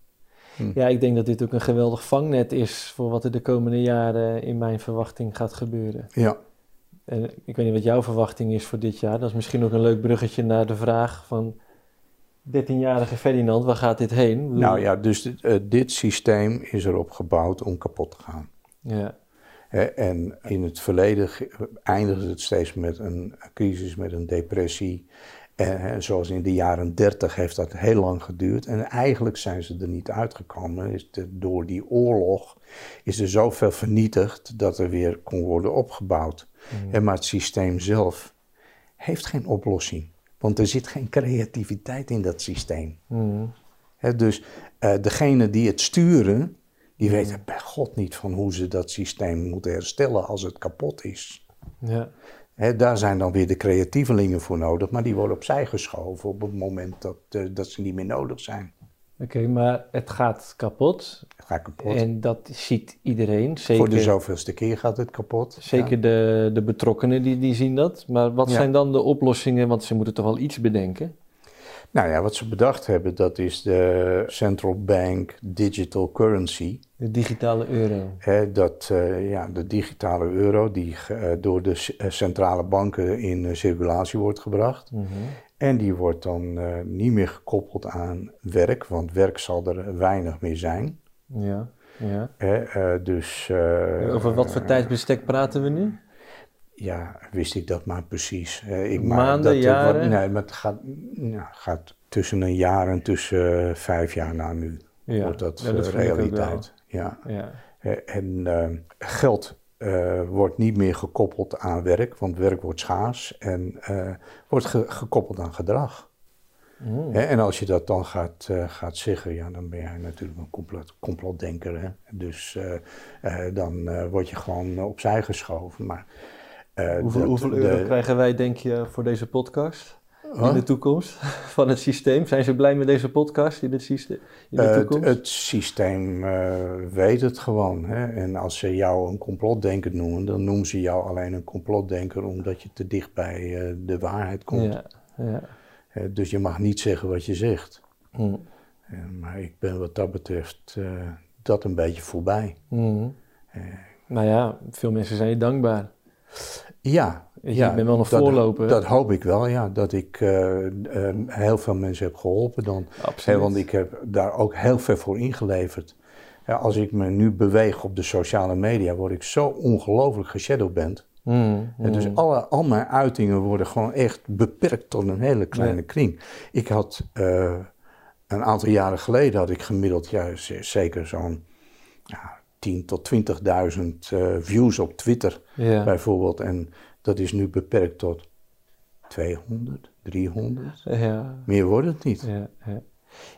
Hm. Ja, ik denk dat dit ook een geweldig vangnet is voor wat er de komende jaren in mijn verwachting gaat gebeuren. Ja, En ik weet niet wat jouw verwachting is voor dit jaar. Dat is misschien ook een leuk bruggetje naar de vraag van 13-jarige Ferdinand, waar gaat dit heen? Bedoel- nou ja, dus dit, eh, dit systeem is erop gebouwd om kapot te gaan. Ja, Hè, en in het verleden eindigde het steeds met een crisis, met een depressie. En zoals in de jaren 30 heeft dat heel lang geduurd. En eigenlijk zijn ze er niet uitgekomen. Is de- door die oorlog is er zoveel vernietigd dat er weer kon worden opgebouwd. En maar het systeem zelf heeft geen oplossing. Want er zit geen creativiteit in dat systeem. Hè, dus eh degene die het sturen, die weten bij God niet van hoe ze dat systeem moeten herstellen als het kapot is. ja. Daar zijn dan weer de creatievelingen voor nodig, maar die worden opzij geschoven op het moment dat, eh, dat ze niet meer nodig zijn. Oké, maar het gaat kapot. Het gaat kapot. En dat ziet iedereen. voor de Zeker, zoveelste keer gaat het kapot. zeker de, de betrokkenen die, die zien dat. Maar wat Ja. zijn dan de oplossingen? Want ze moeten toch wel iets bedenken. Nou ja, wat ze bedacht hebben, dat is de Central Bank Digital Currency. De digitale euro. Dat eh, ja, de digitale euro die eh, door de eh, centrale banken in circulatie wordt gebracht. Mhm. En die wordt dan eh, niet meer gekoppeld aan werk, want werk zal er weinig meer zijn. Ja, ja. Hè, eh, dus, eh, Over wat voor tijdsbestek praten we nu? Ja, wist ik dat maar precies. Ik, Maanden, dat, jaren? wat- nee, maar het gaat, ja, gaat tussen een jaar en tussen vijf jaar na nu. Ja, wordt dat, ja, dat realiteit. Ja. Ja. En geld eh, wordt niet meer gekoppeld aan werk, want werk wordt schaars en eh, wordt ge- gekoppeld aan gedrag. Mm. Hè, en als je dat dan gaat, eh, gaat zeggen, ja, dan ben jij natuurlijk een complot, complotdenker. Hè? Dus dan word je gewoon opzij geschoven. Maar, Hoeveel, dat- hoeveel de- euro krijgen wij, denk je, voor deze podcast in de toekomst van het systeem? Zijn ze blij met deze podcast in, het systeem, in de Eh, het, toekomst? het systeem eh, weet het gewoon. Hè? En als ze jou een complotdenker noemen, dan noemen ze jou alleen een complotdenker omdat je te dicht bij eh, de waarheid komt. ja, ja. Dus je mag niet zeggen wat je zegt. Mm. Eh, maar ik ben wat dat betreft eh, dat een beetje voorbij. Mm. Nou ja, veel mensen zijn je dankbaar. Ja, Je ja bent wel dat- voorloper. Dat hoop ik wel, ja. Dat ik eh, eh, heel veel mensen heb geholpen dan. Absoluut. Want ik heb daar ook heel veel voor ingeleverd. Ja, als ik me nu beweeg op de sociale media, word ik zo ongelooflijk geshadowband. Mm, En dus mm. alle, al mijn uitingen worden gewoon echt beperkt tot een hele kleine kring. Ik had eh, een aantal jaren geleden had ik gemiddeld ja, z- zeker zo'n ja, 10 tot 20.000 eh, views op Twitter bijvoorbeeld. En dat is nu beperkt tot 200, 300. Ja, Meer wordt het niet. ja, ja.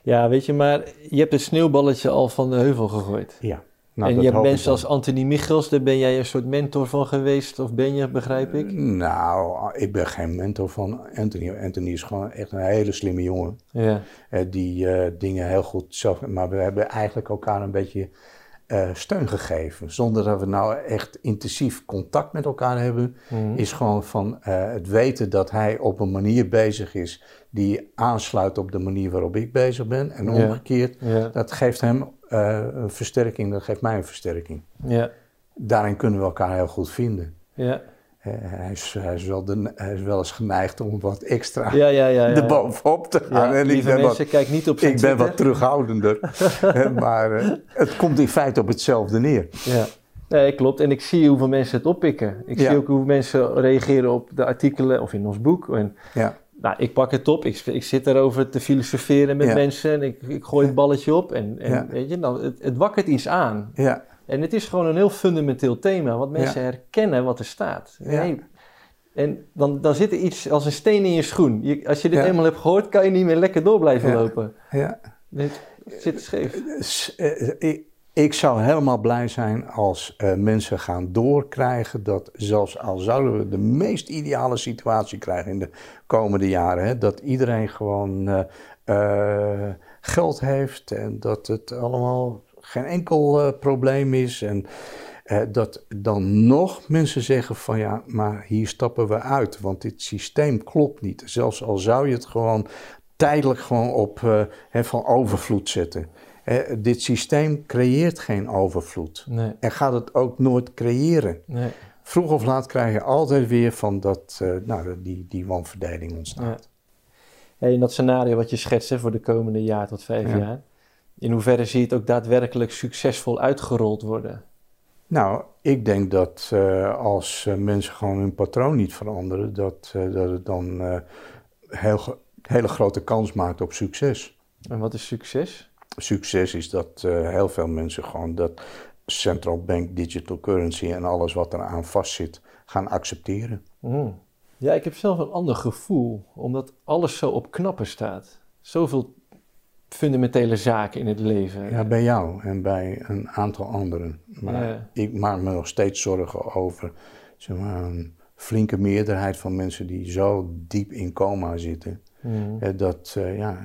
ja, weet je, maar je hebt het sneeuwballetje al van de heuvel gegooid. Ja. Nou, en je hebt mensen als Anthony Michels, daar ben jij een soort mentor van geweest, of ben je, begrijp ik? Nou, ik ben geen mentor van Anthony. Anthony is gewoon echt een hele slimme jongen. Ja, eh, die eh, dingen heel goed zelf. Maar we hebben eigenlijk elkaar een beetje eh, steun gegeven. Zonder dat we nou echt intensief contact met elkaar hebben. Mhm. Is gewoon van eh, het weten dat hij op een manier bezig is. die aansluit op de manier waarop ik bezig ben. En omgekeerd. Dat geeft hem eh, een versterking, dat geeft mij een versterking. ja, Daarin kunnen we elkaar heel goed vinden. ja, Hij, is, hij, is wel de, hij is wel eens geneigd om wat extra ja, ja, ja. erbovenop te gaan. En ik ben wat kijk niet op ik ben wat terughoudender. Maar eh, het komt in feite op hetzelfde neer. Ja, nee, klopt. En ik zie hoeveel mensen het oppikken. Ik zie ook hoe mensen reageren op de artikelen of in ons boek. En, Ja, nou, ik pak het op. Ik, ik zit erover te filosoferen met mensen. En ik, ik gooi het balletje op. En, en weet je, nou, het, het wakkert iets aan. ja, En het is gewoon een heel fundamenteel thema. Want mensen herkennen wat er staat. Nee, en dan, dan zit er iets als een steen in je schoen. Je, als je dit eenmaal hebt gehoord, kan je niet meer lekker door blijven lopen. ja. Het zit scheef. Eh, ik, ik zou helemaal blij zijn als eh, mensen gaan doorkrijgen dat zelfs al zouden we de meest ideale situatie krijgen in de komende jaren, hè, dat iedereen gewoon eh, geld heeft en dat het allemaal geen enkel eh, probleem is en eh, dat dan nog mensen zeggen van ja, maar hier stappen we uit, want dit systeem klopt niet. Zelfs al zou je het gewoon tijdelijk gewoon op eh, hè, van overvloed zetten. Dit systeem creëert geen overvloed. Nee, En gaat het ook nooit creëren. nee. Vroeg of laat krijg je altijd weer van dat, nou, die, die wanverdeling ontstaat. Hey, in dat scenario wat je schetst hè, voor de komende jaar tot vijf Ja. jaar, in hoeverre zie je het ook daadwerkelijk succesvol uitgerold worden? Nou, ik denk dat eh, als eh, mensen gewoon hun patroon niet veranderen, dat, eh, dat het dan heel, ge- hele grote kans maakt op succes. En wat is succes? Succes is dat heel veel mensen gewoon dat central bank digital currency en alles wat eraan vastzit gaan accepteren. Mm. Ja, ik heb zelf een ander gevoel, omdat alles zo op knappen staat. Zoveel fundamentele zaken in het leven. Ja, bij jou en bij een aantal anderen. Maar Ja. ik maak me nog steeds zorgen over zeg maar, een flinke meerderheid van mensen die zo diep in coma zitten. Mm. Eh, dat, eh, ja,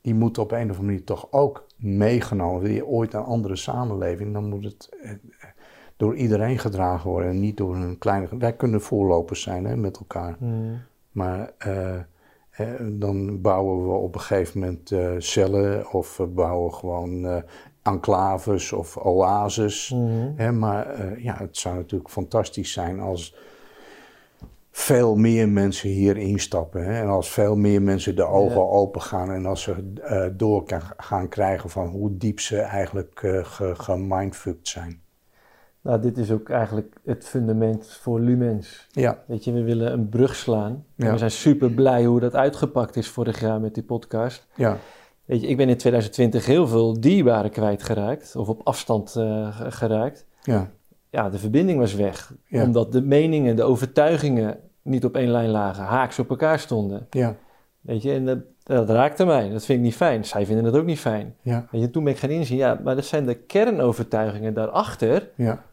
die moeten op een of andere manier toch ook meegenomen. Wil je ooit een andere samenleving, dan moet het eh, door iedereen gedragen worden en niet door een kleine... Wij kunnen voorlopers zijn hè, met elkaar. Mm. Maar dan bouwen we op een gegeven moment eh, cellen of we bouwen gewoon eh, enclaves of oases. Mm. Hè, maar eh, ja, het zou natuurlijk fantastisch zijn als veel meer mensen hier instappen. Hè, en als veel meer mensen de ogen Ja. open gaan en als ze eh, door kan, gaan krijgen van hoe diep ze eigenlijk ge, gemindfucked zijn. Nou, dit is ook eigenlijk het fundament voor Lumens. Ja, Weet je, we willen een brug slaan. En Ja. we zijn super blij hoe dat uitgepakt is vorig jaar met die podcast. ja, Weet je, ik ben in 2020 heel veel dierbaren kwijtgeraakt, of op afstand eh, ge- geraakt. ja, Ja, de verbinding was weg. Ja. Omdat de meningen, de overtuigingen niet op één lijn lagen, haaks op elkaar stonden. ja, Weet je, en dat, dat raakte mij. Dat vind ik niet fijn. Zij vinden het ook niet fijn. ja, Weet je, toen ben ik gaan inzien, ja, maar dat zijn de kernovertuigingen daarachter. ja,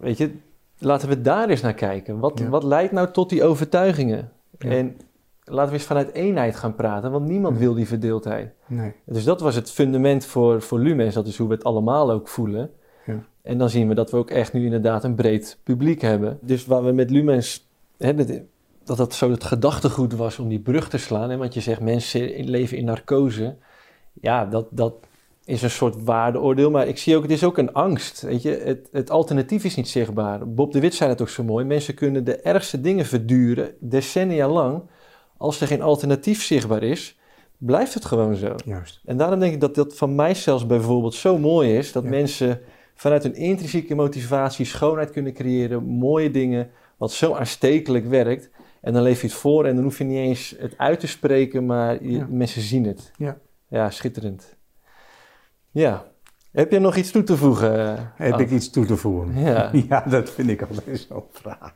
Weet je, laten we daar eens naar kijken. Wat, Ja. wat leidt nou tot die overtuigingen? Ja. En laten we eens vanuit eenheid gaan praten, want niemand wil die verdeeldheid. nee, Dus dat was het fundament voor, voor Lumens. Dat is hoe we het allemaal ook voelen. Ja. En dan zien we dat we ook echt nu inderdaad een breed publiek hebben. Dus waar we met Lumens... Hè, dat, dat dat zo het gedachtegoed was om die brug te slaan. Hè, want je zegt mensen leven in narcose. Ja, dat, dat is een soort waardeoordeel. Maar ik zie ook, het is ook een angst. Weet je? Het, het alternatief is niet zichtbaar. Bob de Wit zei het ook zo mooi. Mensen kunnen de ergste dingen verduren, decennia lang. Als er geen alternatief zichtbaar is, blijft het gewoon zo. juist. En daarom denk ik dat dat van mij zelfs bijvoorbeeld zo mooi is. Dat Ja. mensen vanuit hun intrinsieke motivatie schoonheid kunnen creëren. Mooie dingen, wat zo aanstekelijk werkt. En dan leef je het voor en dan hoef je niet eens het uit te spreken, maar je- Ja. mensen zien het. Ja. Ja, schitterend. Ja, Heb je nog iets toe te voegen? Heb Ad? ik iets toe te voegen? Ja. ja dat vind ik altijd zo'n vraag.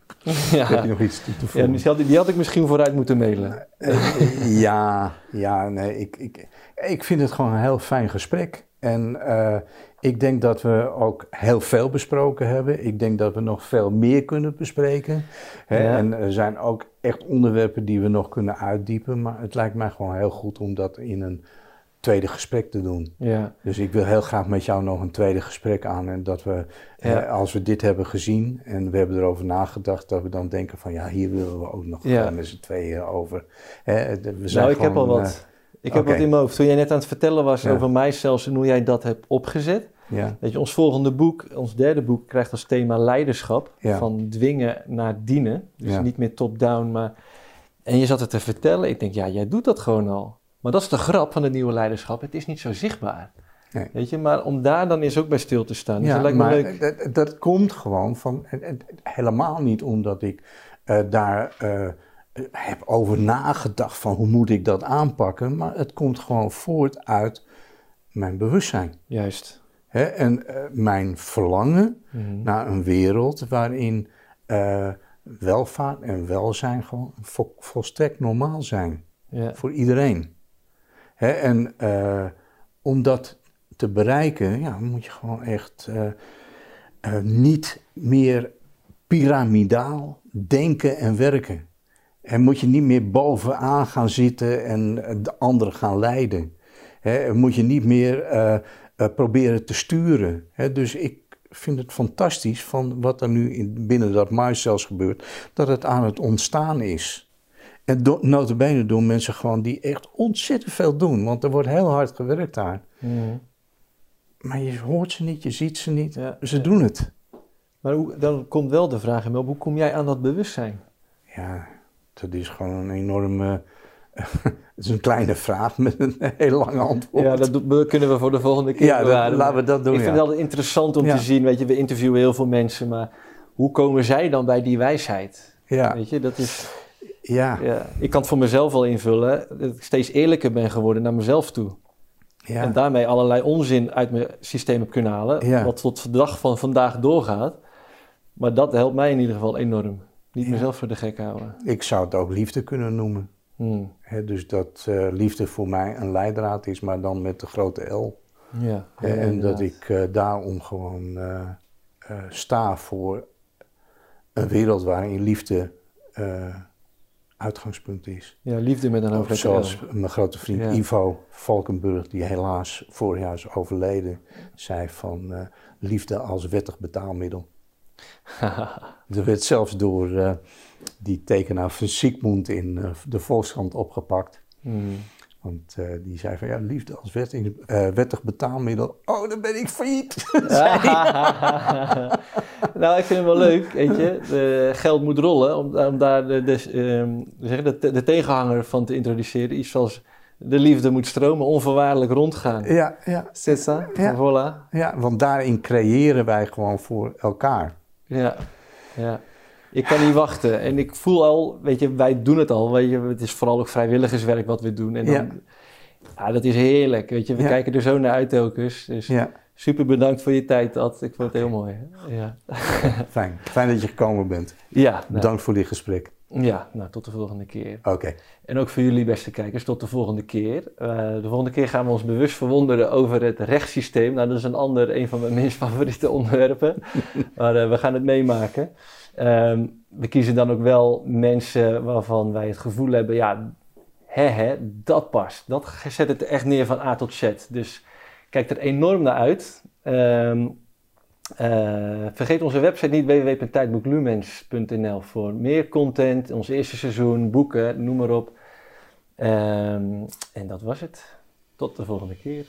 Ja. Heb je nog iets toe te Ja, voegen? die had, die had ik misschien vooruit moeten mailen. Eh, ja, ja, nee, ik, ik, ik vind het gewoon een heel fijn gesprek. En eh, ik denk dat we ook heel veel besproken hebben. Ik denk dat we nog veel meer kunnen bespreken. Hè? Ja. En er zijn ook echt onderwerpen die we nog kunnen uitdiepen. Maar het lijkt mij gewoon heel goed om dat in een tweede gesprek te doen. Ja. Dus ik wil heel graag met jou nog een tweede gesprek aan. En dat we, Ja. eh, als we dit hebben gezien en we hebben erover nagedacht, dat we dan denken van ja, hier willen we ook nog Ja. eh, met z'n tweeën over. We zijn Nou, ik heb al wat. Ik heb wat in mijn hoofd. Toen jij net aan het vertellen was Ja. over mij zelfs en hoe jij dat hebt opgezet. eh, ja, Weet je, ons volgende boek, ons derde boek, krijgt als thema leiderschap. Van dwingen naar dienen. Dus niet meer top-down, maar... En je zat het te vertellen. Ik denk, ja, jij doet dat gewoon al. Maar dat is de grap van het nieuwe leiderschap. Het is niet zo zichtbaar. Nee. Weet je, maar om daar dan eens ook bij stil te staan. Dus ja dat lijkt me maar leuk. Dat, dat komt gewoon van, helemaal niet omdat ik eh, daar eh, heb over nagedacht van hoe moet ik dat aanpakken, maar het komt gewoon voort uit mijn bewustzijn. Juist. Hè? En eh, mijn verlangen Mhm. naar een wereld waarin welvaart en welzijn gewoon vol- volstrekt normaal zijn. Ja. Voor iedereen. En eh, om dat te bereiken, ja, moet je gewoon echt eh, eh, niet meer piramidaal denken en werken. En moet je niet meer bovenaan gaan zitten en de anderen gaan leiden. En moet je niet meer proberen te sturen. Dus ik vind het fantastisch van wat er nu in, binnen dat MyCells gebeurt, dat het aan het ontstaan is. En do, notabene doen mensen gewoon die echt ontzettend veel doen. Want er wordt heel hard gewerkt daar. Mhm. Maar je hoort ze niet, je ziet ze niet. Ja. Ze doen het. Maar hoe, dan komt wel de vraag in me op, hoe kom jij aan dat bewustzijn? Ja, dat is gewoon een enorme... het is een kleine vraag met een heel lang antwoord. Ja, dat do- kunnen we voor de volgende keer Ja, dat- laten we dat doen, Ik vind het altijd interessant om te zien, weet je, we interviewen heel veel mensen, maar hoe komen zij dan bij die wijsheid? Ja, Weet je, dat is, ja, ja, ik kan het voor mezelf wel invullen, dat ik steeds eerlijker ben geworden naar mezelf toe. ja. En daarmee allerlei onzin uit mijn systeem heb kunnen halen, Ja. wat tot de dag van vandaag doorgaat. Maar dat helpt mij in ieder geval enorm. Niet mezelf voor de gek houden. Ik zou het ook liefde kunnen noemen. Hmm. Dus dat eh, liefde voor mij een leidraad is, maar dan met de grote L. Ja, en dat ik eh, daarom gewoon eh, sta voor een wereld waarin liefde uitgangspunt is. Ja, liefde met een hoofdletter zoals mijn grote vriend Ja. Ivo Valkenburg, die helaas vorig jaar is overleden, zei van eh, liefde als wettig betaalmiddel. Er werd zelfs door eh, die tekenaar van Sigmund in eh, de Volkskrant opgepakt. Hmm. Want eh, die zei van ja, liefde als wettig, eh, wettig betaalmiddel. Oh, dan ben ik failliet. nou, ik vind het wel leuk, weet je. De geld moet rollen om, om daar de, de, ehm, zeg, de, de tegenhanger van te introduceren. Iets zoals de liefde moet stromen, onvoorwaardelijk rondgaan. ja, ja, C'est ça? Ja. Voilà. ja, want daarin creëren wij gewoon voor elkaar. Ja, ja. Ik kan niet wachten. En ik voel al, weet je, wij doen het al. Weet je, het is vooral ook vrijwilligerswerk wat we doen. En dan, Ja. ja. dat is heerlijk. Weet je, we Ja. kijken er zo naar uit telkens. Dus Ja, super bedankt voor je tijd, Ad. Ik vond het heel mooi. Ja, fijn. Fijn dat je gekomen bent. ja, nou, Bedankt voor dit gesprek. ja nou, tot de volgende keer. Oké. En ook voor jullie beste kijkers, tot de volgende keer. Eh, de volgende keer gaan we ons bewust verwonderen over het rechtssysteem. Nou, dat is een ander, een van mijn minst favoriete onderwerpen. maar eh, we gaan het meemaken. Ehm, we kiezen dan ook wel mensen waarvan wij het gevoel hebben, ja, hè, hè, dat past. Dat zet het echt neer van A tot Z. Dus kijk er enorm naar uit. Ehm, eh, vergeet onze website niet www.tijdboeklumens.nl voor meer content, ons eerste seizoen, boeken, noem maar op. Ehm, en dat was het. Tot de volgende keer.